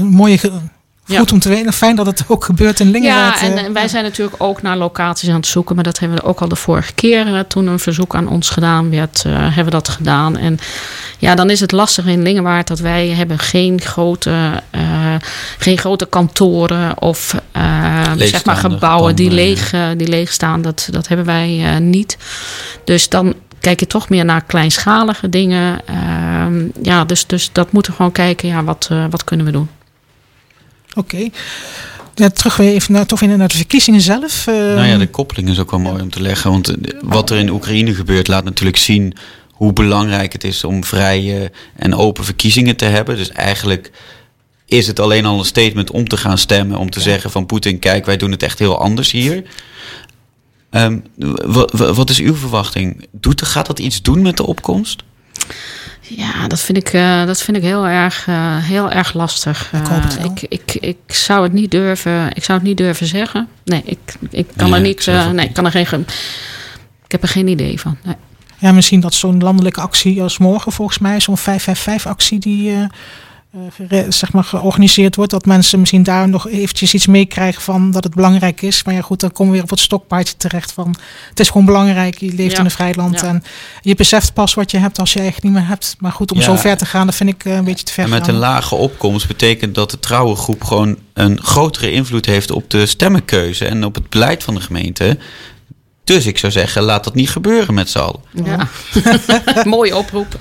Mooie Ja. Goed om te weten. Fijn dat het ook gebeurt in Lingewaard. Ja, en, eh, en wij zijn natuurlijk ook naar locaties aan het zoeken. Maar dat hebben we ook al de vorige keer eh, toen een verzoek aan ons gedaan werd, eh, hebben we dat gedaan. En ja, dan is het lastig in Lingewaard dat wij hebben geen grote, eh, geen grote kantoren of eh, zeg maar gebouwen die leeg, die leeg staan. Dat, dat hebben wij eh, niet. Dus dan kijk je toch meer naar kleinschalige dingen. Ehm, ja, dus, dus dat moeten we gewoon kijken. Ja, wat, eh, wat kunnen we doen? Oké. Ja, terug weer even naar, toch weer naar de verkiezingen zelf. eh, Nou ja, de koppeling is ook wel mooi om te leggen. Want eh, wat er in Oekraïne gebeurt laat natuurlijk zien hoe belangrijk het is om vrije en open verkiezingen te hebben. Dus eigenlijk is het alleen al een statement om te gaan stemmen. Om te zeggen van Poetin, kijk, wij doen het echt heel anders hier. Ehm, wa- wa- wat is uw verwachting? Doet, gaat dat iets doen met de opkomst? Ja, dat vind ik, eh, dat vind ik heel, erg, eh, heel erg lastig. Ik hoop het Eh, ik, ik, ik zou het niet durven. Ik zou het niet durven zeggen. Nee, ik, ik kan Nee, er niet. eh, nee, niet. ik kan er geen. ge- Ik heb er geen idee van. Nee. Ja, misschien dat zo'n landelijke actie als morgen volgens mij, zo'n 555-actie die zeg maar georganiseerd wordt, dat mensen misschien daar nog eventjes iets meekrijgen van dat het belangrijk is. Maar ja goed, dan komen we weer op het stokpaardje terecht van het is gewoon belangrijk, je leeft Ja. in een vrij land Ja. en je beseft pas wat je hebt als je eigenlijk niet meer hebt. Maar goed, om Ja. zo ver te gaan, dat vind ik eh, een beetje te ver En met gaan. een lage opkomst betekent dat de trouwe groep gewoon een grotere invloed heeft op de stemmenkeuze en op het beleid van de gemeente. Dus ik zou zeggen, laat dat niet gebeuren met z'n allen. Ja. Mooie oproep.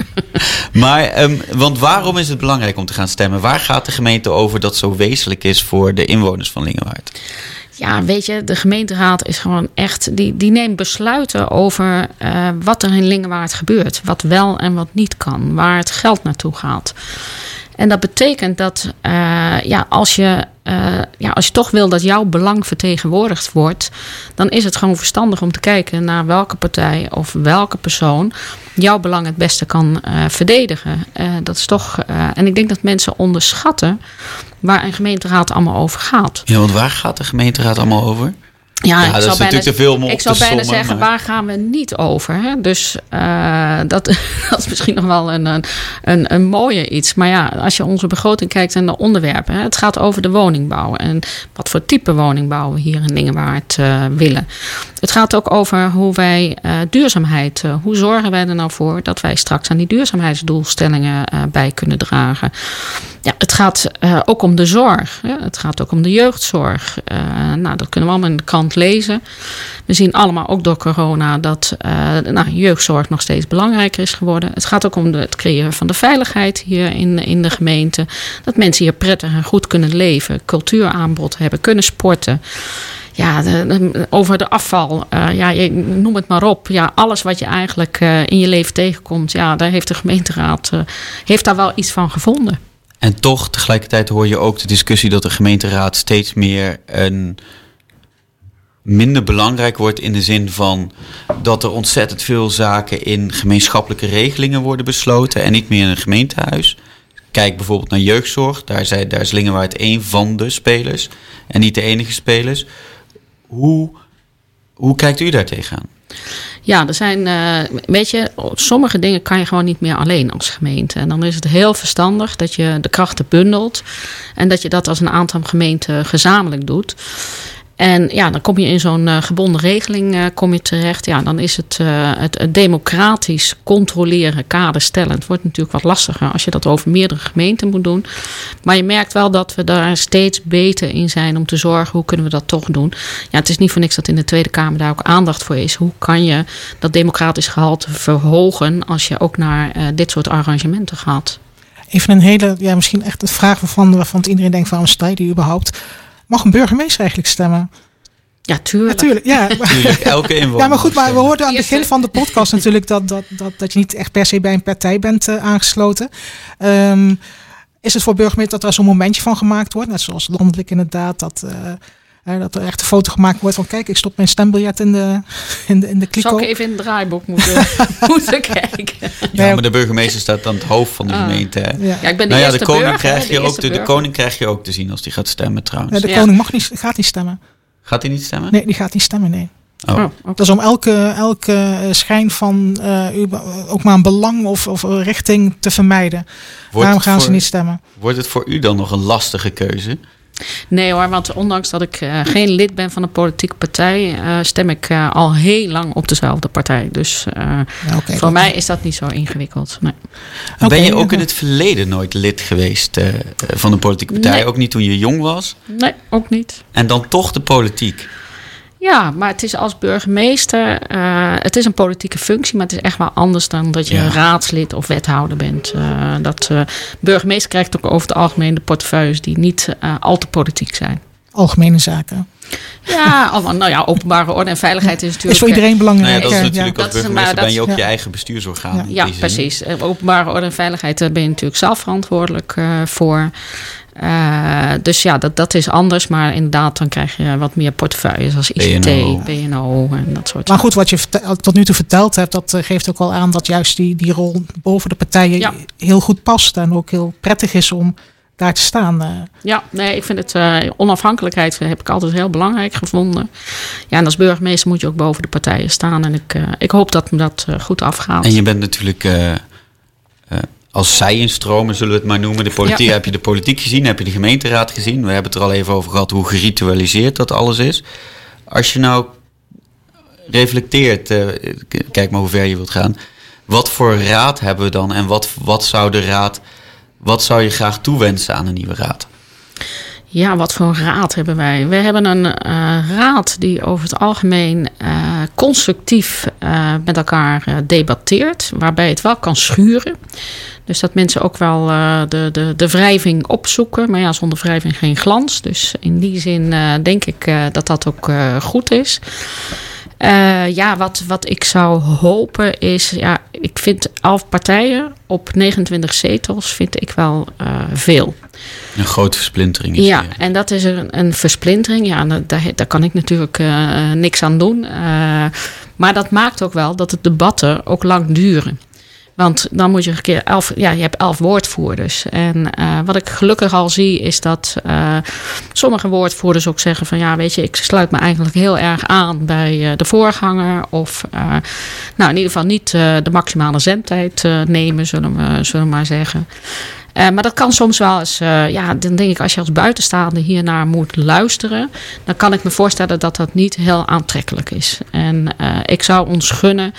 Maar, ehm, want waarom is het belangrijk om te gaan stemmen? Waar gaat de gemeente over dat zo wezenlijk is voor de inwoners van Lingewaard? Ja, weet je, de gemeenteraad is gewoon echt. Die, die neemt besluiten over eh, wat er in Lingewaard gebeurt. Wat wel en wat niet kan. Waar het geld naartoe gaat. En dat betekent dat eh, ja, als, je, eh, ja, als je toch wil dat jouw belang vertegenwoordigd wordt, dan is het gewoon verstandig om te kijken naar welke partij of welke persoon jouw belang het beste kan eh, verdedigen. Dat is toch. en ik denk dat mensen onderschatten waar een gemeenteraad allemaal over gaat. Ja, want waar gaat de gemeenteraad allemaal over? Ja, Ja, dat is natuurlijk te veel om op Ik zou bijna sommen, zeggen, maar- waar gaan we niet over? Hè? Dus eh, dat, dat is misschien nog wel een, een, een, mooie iets. Maar ja, als je onze begroting kijkt en de onderwerpen. Hè, het gaat over de woningbouw. En wat voor type woningbouw we hier in Lingewaard eh, willen. Het gaat ook over hoe wij eh, duurzaamheid. eh, hoe zorgen wij er nou voor dat wij straks aan die duurzaamheidsdoelstellingen eh, bij kunnen dragen? Ja, het gaat ook om de zorg. Het gaat ook om de jeugdzorg. Nou, dat kunnen we allemaal in de krant lezen. We zien allemaal ook door corona dat nou, jeugdzorg nog steeds belangrijker is geworden. Het gaat ook om het creëren van de veiligheid hier in, in de gemeente. Dat mensen hier prettig en goed kunnen leven, cultuuraanbod hebben, kunnen sporten. Ja, over de afval, eh, ja, noem het maar op. Ja, alles wat je eigenlijk eh, in je leven tegenkomt, ja, daar heeft de gemeenteraad eh, heeft daar wel iets van gevonden. En toch, tegelijkertijd hoor je ook de discussie dat de gemeenteraad steeds meer een minder belangrijk wordt in de zin van dat er ontzettend veel zaken in gemeenschappelijke regelingen worden besloten en niet meer in een gemeentehuis. Kijk bijvoorbeeld naar jeugdzorg, daar, zijn, daar is Lingenwaard één van de spelers en niet de enige spelers. Hoe, hoe kijkt u daar tegenaan? Ja, er zijn, eh, weet je, sommige dingen kan je gewoon niet meer alleen als gemeente. En dan is het heel verstandig dat je de krachten bundelt en dat je dat als een aantal gemeenten gezamenlijk doet. En ja, dan kom je in zo'n eh, gebonden regeling eh, kom je terecht. Ja, dan is het, eh, het, democratisch controleren, kaderstellend, wordt natuurlijk wat lastiger als je dat over meerdere gemeenten moet doen. Maar je merkt wel dat we daar steeds beter in zijn om te zorgen hoe kunnen we dat toch doen. Ja, het is niet voor niks dat in de Tweede Kamer daar ook aandacht voor is. Hoe kan je dat democratisch gehalte verhogen als je ook naar dit soort arrangementen gaat? Even een hele, ja, misschien echt een vraag waarvan, waarvan iedereen denkt, waarom sta je die überhaupt? Mag een burgemeester eigenlijk stemmen? Ja, tuurlijk. Natuurlijk, ja. Elke inwoner. Ja, maar goed, maar we hoorden aan het begin van de podcast natuurlijk dat, dat, dat, dat je niet echt per se bij een partij bent eh, aangesloten. Ehm, is het voor burgemeester dat er zo'n momentje van gemaakt wordt? Net zoals landelijk inderdaad, dat, eh, dat er echt een foto gemaakt wordt van kijk, ik stop mijn stembiljet in de, in de, in de kliko. Zou ik even in het draaiboek moeten, moeten kijken? Ja, maar de burgemeester staat aan het hoofd van de Ah. gemeente. Hè? Ja. Ja, ik ben de Nou ja, de koning, burger, krijg je ook de koning krijg je ook te zien als die gaat stemmen trouwens. Ja, de Ja. koning mag niet, gaat niet stemmen. Gaat hij niet stemmen? Nee, die gaat niet stemmen, nee. Oh. Oh. Dat is om elke, elke eh, schijn van eh, ook maar een belang of, of een richting te vermijden. Wordt Daarom gaan ze niet stemmen. Wordt het voor u dan nog een lastige keuze? Nee hoor, want ondanks dat ik eh, geen lid ben van een politieke partij, eh, stem ik eh, al heel lang op dezelfde partij. Dus eh, voor dat- mij is dat niet zo ingewikkeld. Nee. Ben je ook in het verleden nooit lid geweest eh, van een politieke partij? Nee. Ook niet toen je jong was? nee, ook niet. En dan toch de politiek. Ja, maar het is als burgemeester, eh, het is een politieke functie, maar het is echt wel anders dan dat je Ja. raadslid of wethouder bent. Eh, dat eh, burgemeester krijgt ook over het algemeen de portefeuilles die niet eh, al te politiek zijn. Algemene zaken. Ja, allemaal, nou ja, openbare orde en veiligheid is natuurlijk. Is voor iedereen Nou belangrijk. ja, dat is natuurlijk Dat als burgemeester ben je ook je ja. eigen bestuursorgaan. in Ja, precies. Openbare orde en veiligheid, daar ben je natuurlijk zelf verantwoordelijk eh, voor. Eh, dus ja, dat, dat is anders. Maar inderdaad, dan krijg je wat meer portefeuilles als ICT, BNO. BNO en dat soort Maar goed, wat je tot nu toe verteld hebt, dat eh, geeft ook wel aan dat juist die, die rol boven de partijen Ja. heel goed past. En ook heel prettig is om daar te staan. eh. Ja, nee, ik vind het eh, onafhankelijkheid heb ik altijd heel belangrijk gevonden. Ja, en als burgemeester moet je ook boven de partijen staan. En ik, eh, ik hoop dat me dat eh, goed afgaat. En je bent natuurlijk eh, eh, als zij instromen, zullen we het maar noemen. De politiek, Ja. Heb je de politiek gezien? Heb je de gemeenteraad gezien? We hebben het er al even over gehad hoe geritualiseerd dat alles is. Als je nou reflecteert, eh, kijk maar hoe ver je wilt gaan. Wat voor raad hebben we dan? En wat, wat zou de raad, wat zou je graag toewensen aan een nieuwe raad? Ja, wat voor een raad hebben wij? We hebben een eh, raad die over het algemeen eh, constructief eh, met elkaar debatteert, waarbij het wel kan schuren. Dus dat mensen ook wel de, de, de wrijving opzoeken. Maar ja, zonder wrijving geen glans. Dus in die zin denk ik dat dat ook goed is. Eh, ja, wat, wat ik zou hopen is, ja, ik vind 11 partijen op 29 zetels vind ik wel eh, veel. Een grote versplintering is Ja, en dat is een, een versplintering. Ja, daar, daar kan ik natuurlijk eh, niks aan doen. Maar dat maakt ook wel dat de debatten ook lang duren. Want dan moet je een keer elf, ja, je hebt elf woordvoerders. En eh, wat ik gelukkig al zie, is dat eh, sommige woordvoerders ook zeggen van ja, weet je, ik sluit me eigenlijk heel erg aan bij eh, de voorganger. Of nou, in ieder geval niet de maximale zendtijd nemen, zullen we, zullen maar zeggen. Maar dat kan soms wel eens, ja, dan denk ik als je als buitenstaander hiernaar moet luisteren, dan kan ik me voorstellen dat dat niet heel aantrekkelijk is. En ik zou ons gunnen,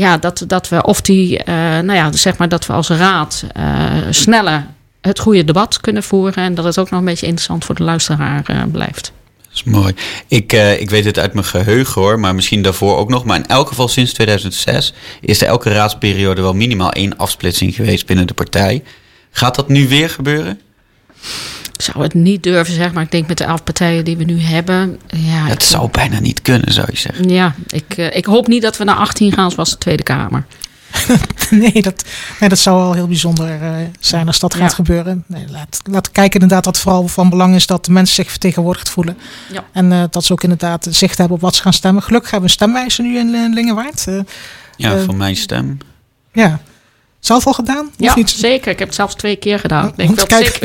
ja, dat, dat we of die, eh, nou ja, zeg maar dat we als raad eh, sneller het goede debat kunnen voeren en dat het ook nog een beetje interessant voor de luisteraar eh, blijft. Dat is mooi. Ik, ik weet het uit mijn geheugen hoor, maar misschien daarvoor ook nog. Maar in elk geval sinds 2006 is er elke raadsperiode wel minimaal één afsplitsing geweest binnen de partij. Gaat dat nu weer gebeuren? Ik zou het niet durven zeggen, maar ik denk met de elf partijen die we nu hebben, ja, Het ik- zou bijna niet kunnen, zou je zeggen. Ja, ik, eh, ik hoop niet dat we naar 18 gaan zoals de Tweede Kamer. nee, dat, nee, dat zou wel heel bijzonder eh, zijn als dat Ja. gaat gebeuren. Nee, laat, laat kijken inderdaad dat vooral van belang is dat de mensen zich vertegenwoordigd voelen. Ja. En eh, dat ze ook inderdaad zicht hebben op wat ze gaan stemmen. Gelukkig hebben we een stemwijzer nu in, Lingewaard. Eh, Ja, van mijn stem. ja. Zelf al gedaan? Of Ja, niet? zeker. Ik heb het zelfs twee keer gedaan. Ik, denk dat zeker.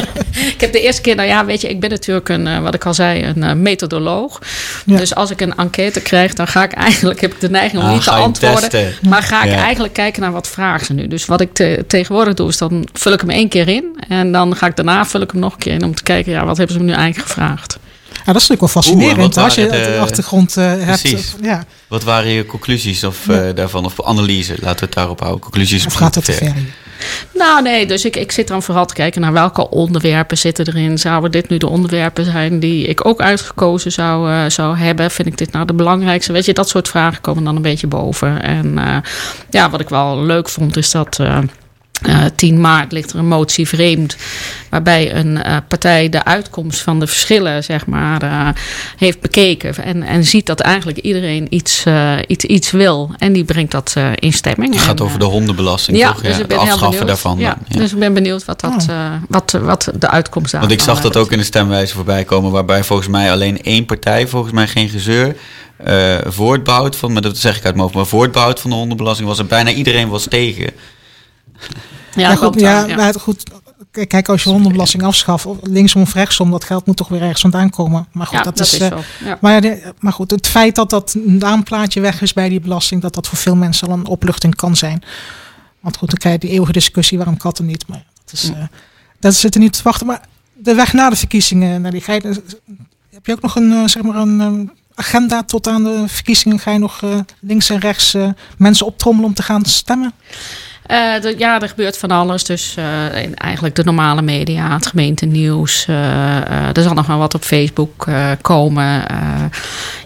ik heb de eerste keer, nou ja, weet je, ik ben natuurlijk een, eh, wat ik al zei, een eh, methodoloog. Ja. Dus als ik een enquête krijg, dan ga ik eigenlijk, heb ik de neiging om Ah, niet te antwoorden. testen. Maar ga ik Ja. eigenlijk kijken naar wat vragen ze nu. Dus wat ik te- tegenwoordig doe, is dan vul ik hem één keer in. En dan ga ik daarna vul ik hem nog een keer in om te kijken, ja, wat hebben ze me nu eigenlijk gevraagd? Ja, dat is natuurlijk wel fascinerend als je de, de- achtergrond eh, hebt. Precies. Ja, Wat waren je conclusies of, eh, daarvan? Of analyse? Laten we het daarop houden. Conclusies of gaat het te ver? hier? Nou, nee, dus ik, ik zit dan vooral te kijken naar welke onderwerpen zitten erin. Zouden dit nu de onderwerpen zijn die ik ook uitgekozen zou, eh, zou hebben? Vind ik dit nou de belangrijkste? Weet je, dat soort vragen komen dan een beetje boven. En eh, ja, wat ik wel leuk vond, is dat. Eh, eh, 10 maart ligt er een motie vreemd. Waarbij een eh, partij de uitkomst van de verschillen, zeg maar, eh, heeft bekeken. En, en ziet dat eigenlijk iedereen iets, eh, iets, iets wil. En die brengt dat eh, in stemming. Het gaat En, over de hondenbelasting, ja, toch? dus ik het ben heel afschaffen benieuwd. daarvan. Ja, ja. Dus ik ben benieuwd wat, dat, Oh. eh, wat, wat de uitkomst daarvan Want ik zag dat ook in de stemwijze voorbij komen, waarbij volgens mij alleen één partij, volgens mij geen gezeur, eh voortbouwt van, maar dat zeg ik uit mijn hoofd, maar voortbouwt van de hondenbelasting was en bijna iedereen was tegen. Ja, Ja, klopt, goed, ja, ja. maar het- goed. Kijk, als je hondenbelasting afschaft, of linksom of rechtsom, dat geld moet toch weer ergens vandaan komen. Maar goed, Ja, dat, dat is. is eh. Ja. maar, ja, de- maar goed, het feit dat dat naamplaatje weg is bij die belasting, dat dat voor veel mensen al een opluchting kan zijn. Want goed, dan krijg je die eeuwige discussie waarom katten niet. Maar dat is, eh, dat zit er niet te wachten. Maar de weg na de verkiezingen, Nelly, ga je, heb je ook nog een, eh, zeg maar een eh, agenda tot aan de verkiezingen? Ga je nog eh, links en rechts eh, mensen optrommelen om te gaan stemmen? Eh, ja, er gebeurt van alles. Dus eh, in eigenlijk de normale media, het gemeentenieuws. eh, eh, er zal nog wel wat op Facebook eh, komen. Eh,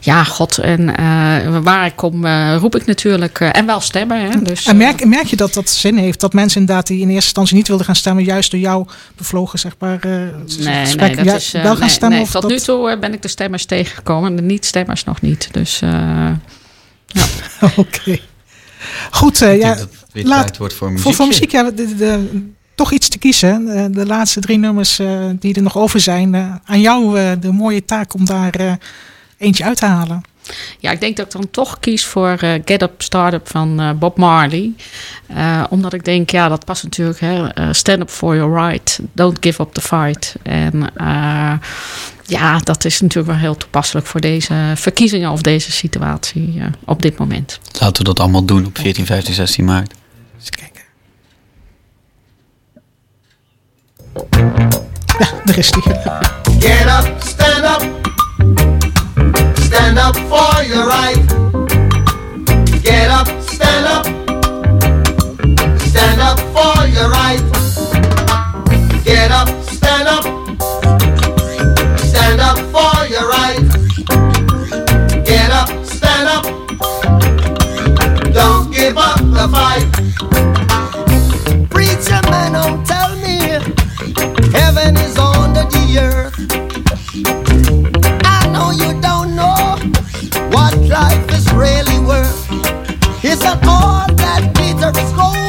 ja, god. En eh, waar ik kom, eh, roep ik natuurlijk. eh, en wel stemmen. Hè, dus, En merk, merk je dat dat zin heeft? Dat mensen inderdaad die in eerste instantie niet wilden gaan stemmen, juist door jou bevlogen, zeg maar, eh, Nee, nee, gesprek, dat ja, is, wel gaan nee, stemmen? nee. of Tot dat... nu toe ben ik de stemmers tegengekomen. De niet-stemmers nog niet. Dus eh, Oké. Goed, eh, ja, dat weer laat- tijd wordt voor muziek. voor, voor muziek, ja, de, de- de- toch iets te kiezen. Eh, de laatste drie nummers eh, die er nog over zijn. eh, aan jou eh, de mooie taak om daar eh, eentje uit te halen. Ja, ik denk dat ik dan toch kies voor eh, Get Up Startup van eh, Bob Marley. Eh, omdat ik denk, ja, dat past natuurlijk. Hè, eh, stand up for your right. Don't give up the fight. En eh, ja, dat is natuurlijk wel heel toepasselijk voor deze verkiezingen of deze situatie eh, op dit moment. Laten we dat allemaal doen op 14, 15, 16 maart. Ja, daar is die. Get up, stand up. Stand up for your right. Get up, stand up. Stand up for your right. Get up, stand up. Stand up for your right. Get up, stand up. Don't give up the fight. Heaven is under the earth. I know you don't know what life is really worth. It's not all that glitter is.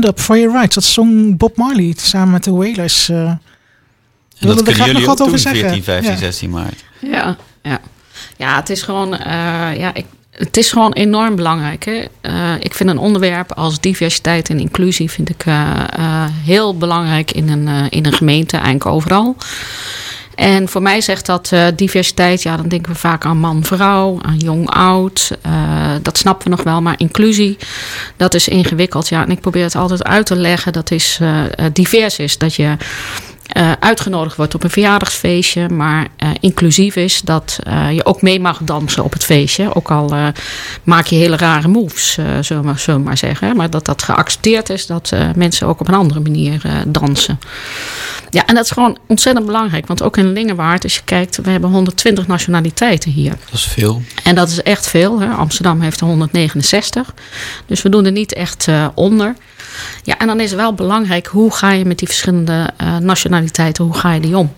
Stand up for your rights. Dat zong Bob Marley samen met de Wailers. eh. En Wilde dat er kunnen graag jullie nog ook wat over doen, zeggen. 14, 15, Ja. 16 maart. Ja, ja. ja het is gewoon, eh, ja, ik, het is gewoon enorm belangrijk. Hè? Eh, ik vind een onderwerp als diversiteit en inclusie vind ik, eh, eh, heel belangrijk in een, eh, in een gemeente, eigenlijk overal. En voor mij zegt dat eh, diversiteit, ja, dan denken we vaak aan man-vrouw, aan jong-oud. Eh, dat snappen we nog wel, maar inclusie, dat is ingewikkeld. Ja, en ik probeer het altijd uit te leggen dat is, eh, divers is. Dat je eh, uitgenodigd wordt op een verjaardagsfeestje, maar eh, inclusief is dat eh, je ook mee mag dansen op het feestje. Ook al maak je hele rare moves, zullen, we, zullen we maar zeggen. Maar dat dat geaccepteerd is dat mensen ook op een andere manier dansen. Ja, en dat is gewoon ontzettend belangrijk. Want ook in Lingewaard, als je kijkt, we hebben 120 nationaliteiten hier. Dat is veel. En dat is echt veel. Hè. Amsterdam heeft er 169. Dus we doen er niet echt onder. Ja, en dan is het wel belangrijk hoe ga je met die verschillende eh, nationaliteiten, hoe ga je die om?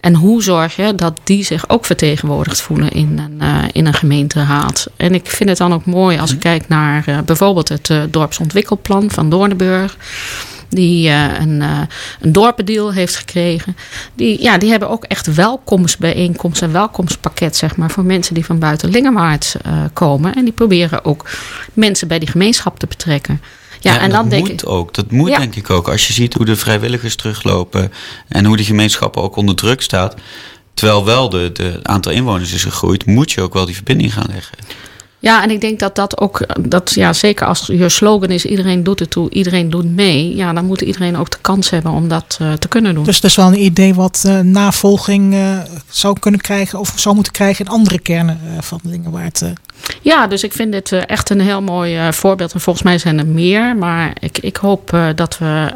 En hoe zorg je dat die zich ook vertegenwoordigd voelen in een, eh, in een gemeenteraad? En ik vind het dan ook mooi als ik kijk naar eh, bijvoorbeeld het dorpsontwikkelplan van Doornenburg. Die een, een dorpendeal heeft gekregen. Die, ja, die hebben ook echt welkomstbijeenkomsten en welkomstpakket zeg maar, voor mensen die van buiten Lingewaard eh, komen. En die proberen ook mensen bij die gemeenschap te betrekken. Ja, en dat moet ik. ook. Dat moet Ja. denk ik ook. Als je ziet hoe de vrijwilligers teruglopen en hoe de gemeenschap ook onder druk staat. Terwijl wel de, de aantal inwoners is gegroeid, moet je ook wel die verbinding gaan leggen. Ja, en ik denk dat dat ook, dat, ja, zeker als je slogan is: iedereen doet het toe, iedereen doet mee. Ja, dan moet iedereen ook de kans hebben om dat eh, te kunnen doen. Dus dat is wel een idee wat eh, navolging eh, zou kunnen krijgen of zou moeten krijgen in andere kernen van Lingewaard. eh. Ja, dus ik vind dit echt een heel mooi voorbeeld. En volgens mij zijn er meer. Maar ik, ik hoop dat we,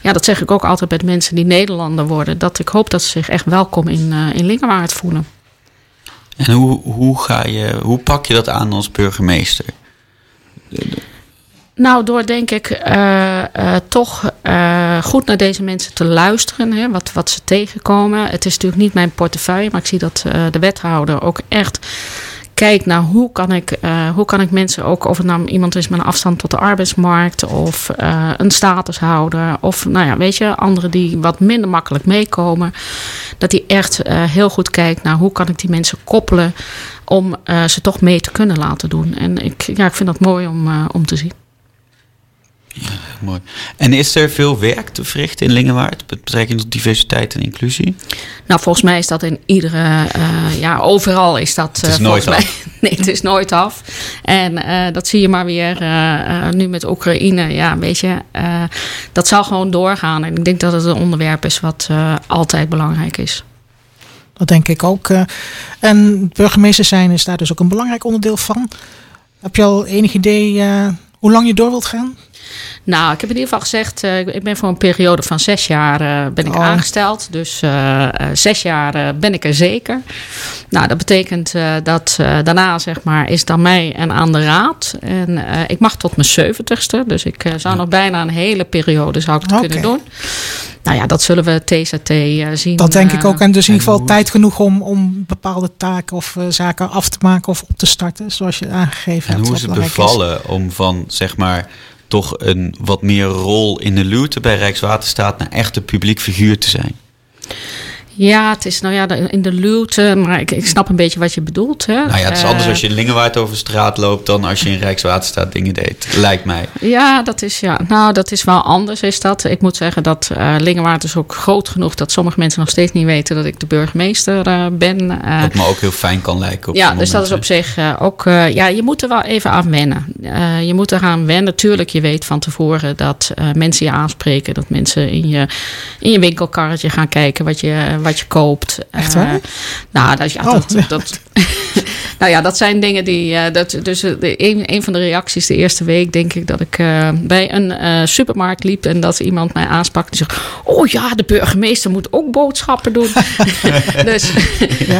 ja, dat zeg ik ook altijd bij de mensen die Nederlander worden. Dat ik hoop dat ze zich echt welkom in, in Lingewaard voelen. En hoe, hoe, ga je, hoe pak je dat aan als burgemeester? Nou, door denk ik eh, eh, toch eh, goed naar deze mensen te luisteren, hè, wat, wat ze tegenkomen. Het is natuurlijk niet mijn portefeuille, maar ik zie dat de wethouder ook echt kijkt naar hoe kan ik, eh, hoe kan ik mensen ook, of het nou iemand is met een afstand tot de arbeidsmarkt, of eh, een statushouder, of nou ja, weet je, anderen die wat minder makkelijk meekomen, dat hij echt eh, heel goed kijkt naar hoe kan ik die mensen koppelen om ze toch mee te kunnen laten doen. En ik, ja, ik vind dat mooi om, om te zien. Mooi. En is er veel werk te verrichten in Lingewaard met betrekking tot diversiteit en inclusie? Nou, volgens mij is dat in iedere, eh, ja, overal is dat. Het is eh, nooit mij, nee, het is nooit af. En eh, dat zie je maar weer nu met Oekraïne. Ja, weet je, eh, dat zal gewoon doorgaan. En ik denk dat het een onderwerp is wat eh, altijd belangrijk is. Dat denk ik ook. eh. en burgemeester zijn is daar dus ook een belangrijk onderdeel van. Heb je al enig idee eh, hoe lang je door wilt gaan? Nou, ik heb in ieder geval gezegd, eh, ik ben voor een periode van zes jaar eh, ben ik Oh. aangesteld. Dus eh, eh, zes jaar eh, ben ik er zeker. Nou, dat betekent eh, dat eh, daarna, zeg maar, is dan mij en aan de raad. En eh, ik mag tot mijn zeventigste. Dus ik zou nog bijna een hele periode zou ik het kunnen doen. Nou ja, dat zullen we TZT eh, zien. Dat denk ik ook. En dus in en ieder geval hoe- tijd genoeg om, om bepaalde taken of zaken af te maken of op te starten. Zoals je aangegeven En hebt. hoe wat is het bevallen om van, zeg maar, toch een wat meer rol in de luwte bij Rijkswaterstaat naar echt een publiek figuur te zijn? Ja, het is nou ja, in de luwte, maar ik, ik snap een beetje wat je bedoelt. Hè? Nou ja, het is anders Eh, als je in Lingewaard over straat loopt dan als je in Rijkswaterstaat dingen deed, lijkt mij. Ja, dat is, ja. Nou, dat is wel anders, is dat. Ik moet zeggen dat eh Lingewaard is ook groot genoeg... dat sommige mensen nog steeds niet weten dat ik de burgemeester eh, ben. Eh, Wat me ook heel fijn kan lijken op ja, dus dat is op zich ook... ja, je moet er wel even aan wennen. Je moet er aan wennen. Tuurlijk, je weet van tevoren dat mensen je aanspreken. Dat mensen in je, in je winkelkarretje gaan kijken wat je, wat je koopt. Echt Eh, waar? nou, dat, ja, Oh, dat, ja. dat, nou ja, dat zijn dingen die... eh, dat, dus eh, de, een, een van de reacties de eerste week, denk ik... dat ik eh, bij een eh, supermarkt liep... en dat iemand mij aansprak en zegt... oh ja, de burgemeester moet ook boodschappen doen. dus,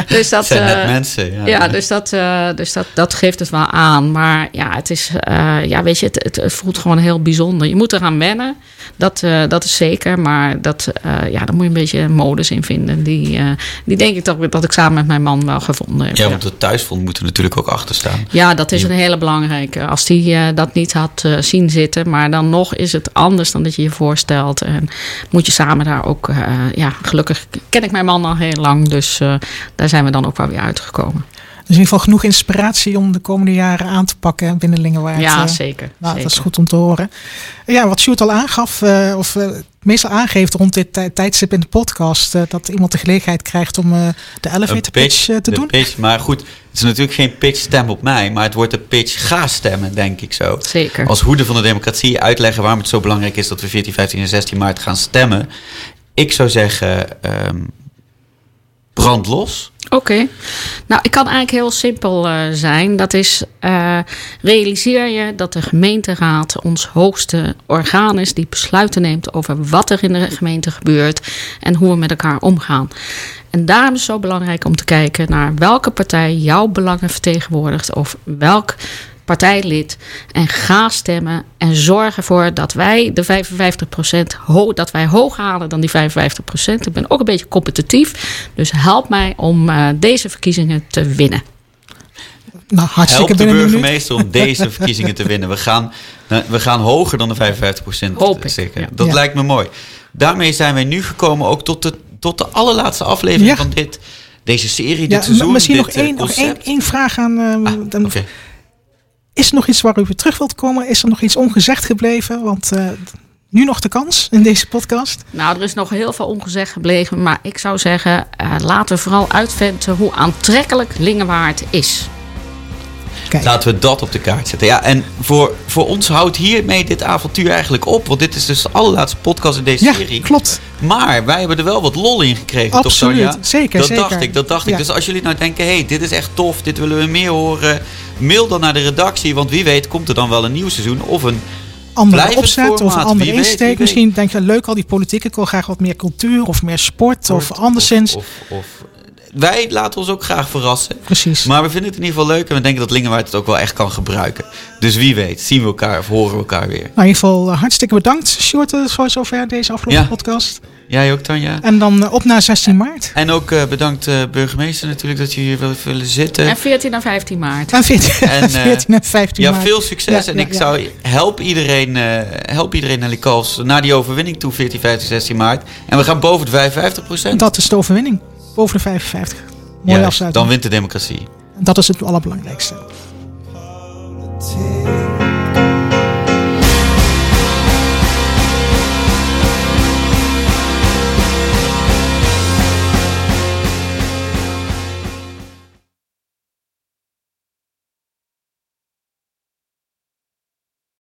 dus dat... Zijn net mensen. Ja, ja, dus, dat, eh, dus dat, dat geeft het wel aan. Maar ja, het is, eh, ja, weet je, het, het, het voelt gewoon heel bijzonder. Je moet eraan wennen, dat, eh, dat is zeker. Maar dat, eh, ja, daar moet je een beetje modus in vinden. Die, eh, die denk ik dat, dat ik samen met mijn man wel gevonden heb. Ja, want het thuisfront moet er natuurlijk ook achter staan. ja, dat is een hele belangrijke. Als die dat niet had zien zitten. Maar dan nog is het anders dan dat je je voorstelt. En moet je samen daar ook... ja, gelukkig ken ik mijn man al heel lang. Dus daar zijn we dan ook wel weer uitgekomen. Dus in ieder geval genoeg inspiratie om de komende jaren aan te pakken binnen Lingewaard. Ja, eh. zeker. Nou, zeker. dat is goed om te horen. Ja, wat Sjoerd al aangaf, eh, of eh, meestal aangeeft rond dit tij- tijdstip in de podcast, eh, dat iemand de gelegenheid krijgt om eh, de elevator pitch, te de doen. pitch, maar goed, het is natuurlijk geen pitch stem op mij, maar het wordt de pitch ga stemmen, denk ik zo. Zeker. Als hoede van de democratie uitleggen waarom het zo belangrijk is dat we 14, 15 en 16 maart gaan stemmen. Ik zou zeggen, ehm brand los. Oké. Nou, ik kan eigenlijk heel simpel eh, zijn. Dat is, eh, realiseer je dat de gemeenteraad ons hoogste orgaan is... die besluiten neemt over wat er in de gemeente gebeurt... en hoe we met elkaar omgaan. En daarom is het zo belangrijk om te kijken naar welke partij jouw belangen vertegenwoordigt... of welk partijlid en ga stemmen en zorg ervoor dat wij de 55% ho dat wij hoog halen dan die 55%. Ik ben ook een beetje competitief, dus help mij om uh, deze verkiezingen te winnen. Nou, hartstikke Help de burgemeester om deze verkiezingen te winnen. We gaan, nou, we gaan hoger dan de 55 Hoop ik, zeker. ja. Dat Ja. lijkt me mooi. Daarmee zijn wij nu gekomen ook tot de, tot de allerlaatste aflevering Ja. van dit, deze serie, Ja, dit seizoen. misschien dit, nog eh, één, nog één, concept. één vraag aan. Ah, dan- oké. Is er nog iets waar u weer terug wilt komen? Is er nog iets ongezegd gebleven? Want eh, nu nog de kans in deze podcast. Nou, er is nog heel veel ongezegd gebleven, maar ik zou zeggen, eh, laten we vooral uitventen hoe aantrekkelijk Lingewaard is. Laten we dat op de kaart zetten. Ja, en voor, voor ons houdt hiermee dit avontuur eigenlijk op. Want dit is dus de allerlaatste podcast in deze ja, serie. klopt. Maar wij hebben er wel wat lol in gekregen, toch Absoluut. Tanja? Zeker, Dat zeker. dacht ik, dat dacht ik. Dus als jullie nou denken, hey, dit is echt tof, dit willen we meer horen. Mail dan naar de redactie, want wie weet komt er dan wel een nieuw seizoen of een... Andere opzet of een andere weet, insteek. Misschien denk je leuk al die politiek. Ik wil graag wat meer cultuur of meer sport of anderszins. Of, of, wij laten ons ook graag verrassen. Precies. Maar we vinden het in ieder geval leuk en we denken dat Lingenwaard het ook wel echt kan gebruiken. Dus wie weet, zien we elkaar of horen we elkaar weer. Nou, in ieder geval eh, hartstikke bedankt, Sjoerd, eh, voor zover deze afgelopen Ja. podcast. Jij ook, Tanja? En dan eh, op naar 16 maart. En ook eh, bedankt eh, burgemeester natuurlijk dat je hier wil, willen zitten. En 14 en 15 maart. En 14, En, eh, 14 en 15 Ja, maart. veel succes. Ja, en ja, ik ja. zou help iedereen, eh help iedereen naar die calls naar die overwinning toe, 14, 15, 16 maart. En we gaan boven de 55 procent. Dat is de overwinning boven de 55. Mooie afsluiting. Dan wint de democratie. Dat is het allerbelangrijkste.